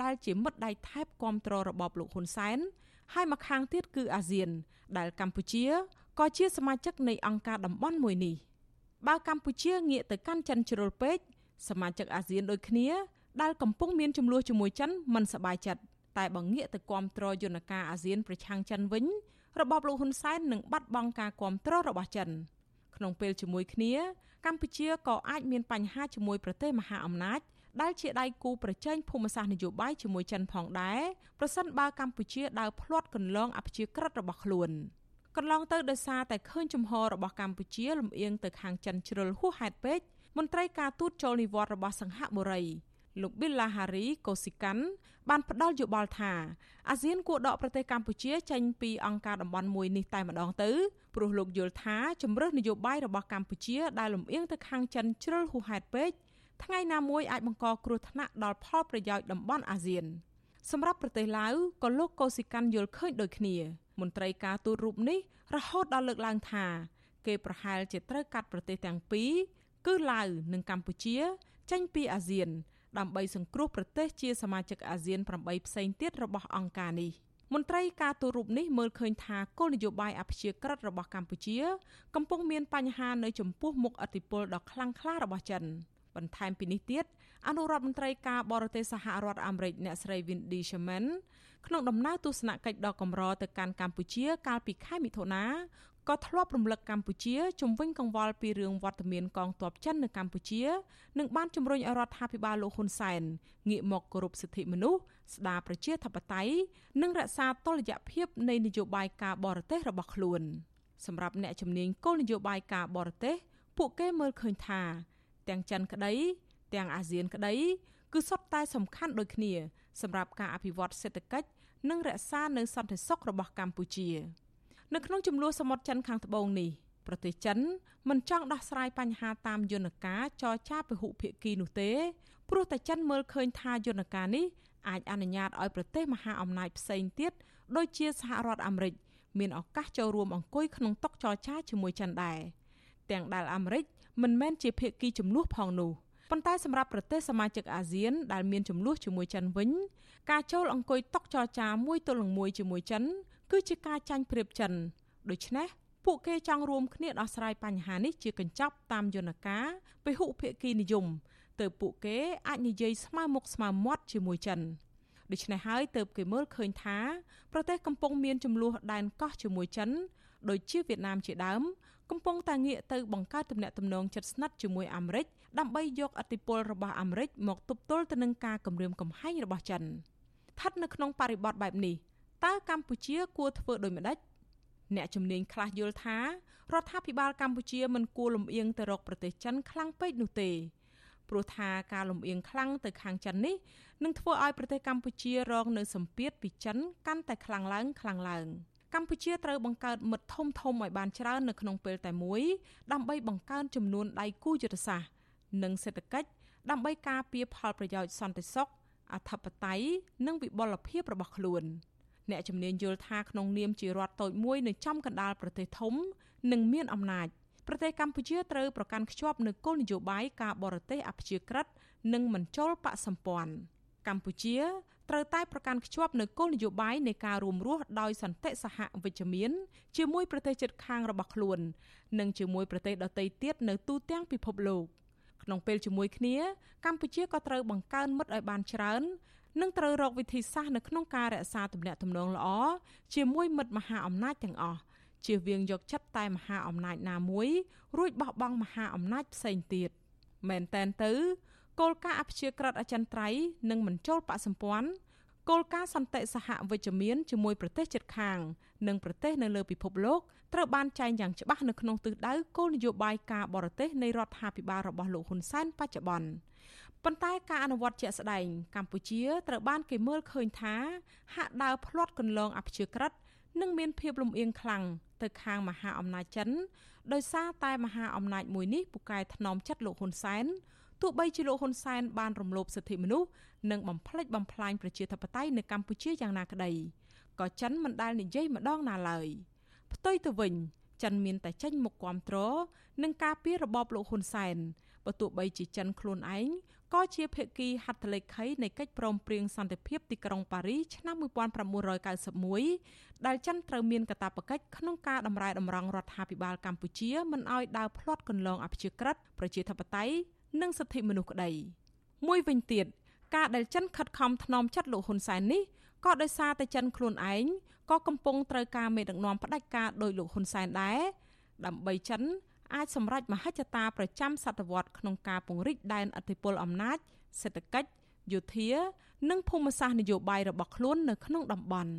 ដែលជាមិត្តដៃថែបគ្រប់គ្រងរបបលោកហ៊ុនសែនហើយម្ខាងទៀតគឺអាស៊ាន ដែលកម្ពុជាក៏ជាសមាជិកនៃអង្គការតំបន់មួយនេះបើកម្ពុជាងាកទៅកាន់ចិនជ្រុលពេកសមាជិកអាស៊ានដូចគ្នា ដែលកំពុងមានចំនួនជាមួយចិនមិនសบายចិត្តតែបើងាកទៅគាំទ្រយន្តការអាស៊ានប្រឆាំងចិនវិញរបបលោកហ៊ុនសែននឹងបាត់បង់ការគាំទ្ររបស់ចិន ក្នុងពេលជាមួយគ្នាកម្ពុជាក៏អាចមានបញ្ហាជាមួយប្រទេសមហាអំណាចដែលជាដៃគូប្រជែងភូមិសាស្ត្រនយោបាយជាមួយចិនផងដែរប្រសិនបើកម្ពុជាដើរភ្លាត់កន្លងអព្យាក្រឹតរបស់ខ្លួនកន្លងទៅដោយសារតែឃើញជំហររបស់កម្ពុជាលំអៀងទៅខាងចិនជ្រុលហួសហេតុពេកមន្ត្រីការទូតចូលនិវត្តន៍របស់សង្ហបុរី លោក Billa Hari Kosikan បានផ្ដល់យោបល់ថាអាស៊ានគួរដកប្រទេសកម្ពុជាចេញពីអង្គការតំបន់មួយនេះតែម្ដងទៅព្រោះលោកយល់ថាជំរើសនយោបាយរបស់កម្ពុជាដែលលំអៀងទៅខាងចិនជ្រុលហួសហេតុពេកថ្ងៃណាមួយអាចបង្កគ្រោះថ្នាក់ដល់ផលប្រយោជន៍តំបន់អាស៊ានសម្រាប់ប្រទេសឡាវក៏លោកកូស៊ីកាន់យល់ឃើញដូចគ្នាមន្ត្រីការទូតរូបនេះរហូតដល់លើកឡើងថាគេប្រហែលជាត្រូវកាត់ប្រទេសទាំងពីរគឺឡាវនិងកម្ពុជា ចេញពីអាស៊ាន ដើម្បីសង្គ្រោះប្រទេសជាសមាជិកអាស៊ាន8ផ្សេងទៀតរបស់អង្គការនេះមន្ត្រីការទូតរូបនេះមើលឃើញថាគោលនយោបាយអព្យាក្រឹតរបស់កម្ពុជា កំពុងមានបញ្ហានៅចំពោះមុខអធិបុលដ៏ខ្លាំងក្លារបស់ចិនបន្ថែមពីនេះទៀតអនុរដ្ឋមន្ត្រីការបរទេសសហរដ្ឋអាមេរិកអ្នកស្រី Wendy Sherman ក្នុងដំណើរទស្សនកិច្ចដ៏កម្រទៅកាន់កម្ពុជា កាលពីខែមិថុនា ក៏ធ្លាប់រំលឹកកម្ពុជាជំវិញកង្វល់ពីរឿងវត្តមានកងទ័ពចិននៅកម្ពុជានិងបានជំរុញឲ្យរដ្ឋាភិបាលលោកហ៊ុនសែនងាកមកគោរពសិទ្ធិមនុស្សស្ដារប្រជាធិបតេយ្យនិងរក្សាតុល្យភាពនៃនយោបាយការបរទេសរបស់ខ្លួនសម្រាប់អ្នកជំនាញគោលនយោបាយការបរទេសពួកគេមើលឃើញថា ទាំងចិនក្តី ទាំងអាស៊ានក្តី គឺសុទ្ធតែសំខាន់ដូចគ្នា សម្រាប់ការអភិវឌ្ឍសេដ្ឋកិច្ចនិងរក្សានៅសន្តិសុខរបស់កម្ពុជា នៅក្នុងចំនួនសមុទ្រចិនខាងត្បូងនេះប្រទេសចិនមិនចង់ដោះស្រាយបញ្ហាតាមយន្តការចរចាពហុភាគីនោះទេព្រោះតែចិនមើលឃើញថាយន្តការនេះអាចអនុញ្ញាតឲ្យប្រទេសមហាអំណាចផ្សេងទៀតដូចជាសហរដ្ឋអាមេរិកមានឱកាសចូលរួមអង្គុយក្នុងតុចរចាជាមួយចិនដែរទាំងដែលអាមេរិកមិនមែនជាភាគីចំនួនផងនោះប៉ុន្តែសម្រាប់ប្រទេសសមាជិកអាស៊ានដែលមានចំនួនជាមួយចិនវិញ ការចូលអង្គុយតុចរចាមួយទល់នឹងមួយជាមួយចិន គឺជាការចាញ់ប្រៀបចិនដូច្នេះពួកគេចង់រួមគ្នាដោះស្រាយបញ្ហានេះជាកញ្ចប់តាមយន្តការពហុភាគីនិយមទើបពួកគេអាចនិយាយស្មើមុខស្មើមាត់ជាមួយចិនដូច្នេះហើយទើបគេមើលឃើញថាប្រទេសកំពុងមានចំនួនដែនកោះជាមួយចិនដូចជាវៀតណាមជាដើមកំពុងតែងាកទៅបង្កើតទំនាក់ទំនងជិតស្និទ្ធជាមួយអាមេរិកដើម្បីយកអធិបុលរបស់អាមេរិកមកទប់ទល់ទៅនឹងការគំរាមកំហែងរបស់ចិនស្ថិតនៅក្នុងបរិបទបែបនេះ តើកម្ពុជាគួរធ្វើដូចម្តេចអ្នកជំនាញខ្លះយល់ថារដ្ឋាភិបាលកម្ពុជាមិនគួរលំអៀងទៅរកប្រទេសចិនខ្លាំងពេកនោះទេព្រោះថាការលំអៀងខ្លាំងទៅខាងចិននេះនឹងធ្វើឲ្យប្រទេសកម្ពុជារងនៅសម្ពាធពីចិនកាន់តែខ្លាំងឡើងខ្លាំងឡើងកម្ពុជាត្រូវបង្កើតមិត្តធំធំឲ្យបានច្រើននៅក្នុងពេលតែមួយដើម្បីបង្កើនចំនួនដៃគូយុទ្ធសាស្ត្រនិងសេដ្ឋកិច្ចដើម្បីការពារផលប្រយោជន៍សន្តិសុខអធិបតេយ្យនិងវិបុលភាពរបស់ខ្លួន អ្នកជំនាញយល់ថាក្នុងនាមជារដ្ឋតូចមួយនៅចំកណ្ដាលប្រទេសធំនិងមានអំណាចប្រទេសកម្ពុជាត្រូវប្រកាន់ខ្ជាប់នូវគោលនយោបាយការបរទេសអព្យាក្រឹតនិងមិនចូលបកសម្ព័ន្ធកម្ពុជាត្រូវតែប្រកាន់ខ្ជាប់នូវគោលនយោបាយនៃការរួមរស់ដោយសន្តិសហវិជ្ជមានជាមួយប្រទេសជិតខាងរបស់ខ្លួន និងជាមួយប្រទេសដទៃទៀតនៅទូទាំងពិភពលោកក្នុងពេលជាមួយគ្នាកម្ពុជាក៏ត្រូវបង្កើនមិត្តឲ្យបានច្រើន និងត្រូវរកវិធីសាស្ត្រនៅក្នុងការរក្សាទំនាក់ទំនងល្អជាមួយមិត្តមហាអំណាចទាំងអស់ជៀសវាងយកចិត្តតែមហាអំណាចណាមួយ រួចបោះបង់មហាអំណាចផ្សេងទៀតមែនតែនទៅគោលការណ៍អព្យាក្រឹតអចិន្ត្រៃយ៍និងមិនចូលបកសម្ព័ន្ធគោលការណ៍សន្តិសហវិជ្ជមានជាមួយប្រទេសជិតខាង និងប្រទេសនៅលើពិភពលោកត្រូវបានចែងយ៉ាងច្បាស់នៅក្នុងទិសដៅគោលនយោបាយការបរទេសនៃរដ្ឋាភិបាលរបស់លោកហ៊ុនសែនបច្ចុប្បន្ន ប៉ុន្តែការអនុវត្តជាក់ស្ដែងកម្ពុជាត្រូវបានគេមើលឃើញថាហាក់ដើរផ្លាត់កន្លងអព្យាក្រឹតនិងមានភាពលំអៀងខ្លាំងទៅខាងមហាអំណាចចិនដោយសារតែមហាអំណាចមួយនេះពូកែថ្នមចិត្តលោកហ៊ុនសែនទោះបីជាលោកហ៊ុនសែនបានរំលោភសិទ្ធិមនុស្សនិងបំផ្លិចបំផ្លាញប្រជាធិបតេយ្យនៅកម្ពុជាយ៉ាងណាក្តីក៏ចិនមិនដែលនិយាយម្ដងណាឡើយផ្ទុយទៅវិញចិនមានតែចេញមុខគាំទ្រនឹងការពីរបបលោកហ៊ុនសែនបើទោះបីជាចិនខ្លួនឯង ក៏ជាភាគីហត្ថលេខីនៃកិច្ចព្រមព្រៀងសន្តិភាពទីក្រុងប៉ារីសឆ្នាំ1991ដែលចិនត្រូវមានកាតព្វកិច្ចក្នុងការដំរែតម្រង់រដ្ឋាភិបាលកម្ពុជាមិនឲ្យដើរផ្លាត់កន្លងអព្យាក្រឹតប្រជាធិបតេយ្យនិងសិទ្ធិមនុស្សក្តីមួយវិញទៀតការដែលចិនខិតខំថ្នមចិត្តលោកហ៊ុនសែននេះក៏ដោយសារតែចិនខ្លួនឯងក៏កំពុងត្រូវការមេដឹកនាំផ្ដាច់ការដោយលោកហ៊ុនសែនដែរដើម្បីចិន អាចសម្រេចមហិច្ឆតាប្រចាំសតវត្សក្នុងការពង្រីកដែនអធិបុលអំណាចសេដ្ឋកិច្ចយោធា និងភូមិសាស្ត្រនយោបាយរបស់ខ្លួននៅក្នុងតំបន់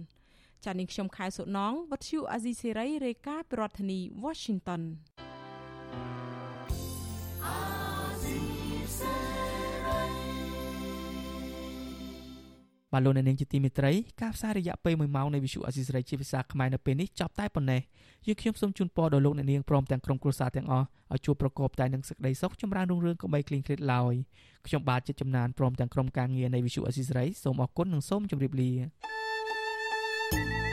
ចា៎នាងខ្ញុំខែសុណងវັດឈូអាស៊ីសេរីរាយការណ៍ពីរដ្ឋធានី Washington បាទលោកអ្នកនាងជាទីមេត្រីការផ្សាយរយៈពេល1ម៉ោងនៃវិទ្យុអសីសេរីជាភាសាខ្មែរនៅពេលនេះចប់តែប៉ុណ្ណេះយើងខ្ញុំសូមជូនពរដល់លោកអ្នកនាងព្រមទាំងក្រុមគ្រួសារទាំងអស់ឲ្យជួបប្រកបតែនឹងសេចក្តីសុខចម្រើនរុងរឿងកុំបីឃ្លៀងឃ្លាតឡើយខ្ញុំបាទចិត្តចំណានព្រមទាំងក្រុមការងារនៃវិទ្យុអសីសេរីសូមអរគុណនិងសូមជម្រាបលា thank you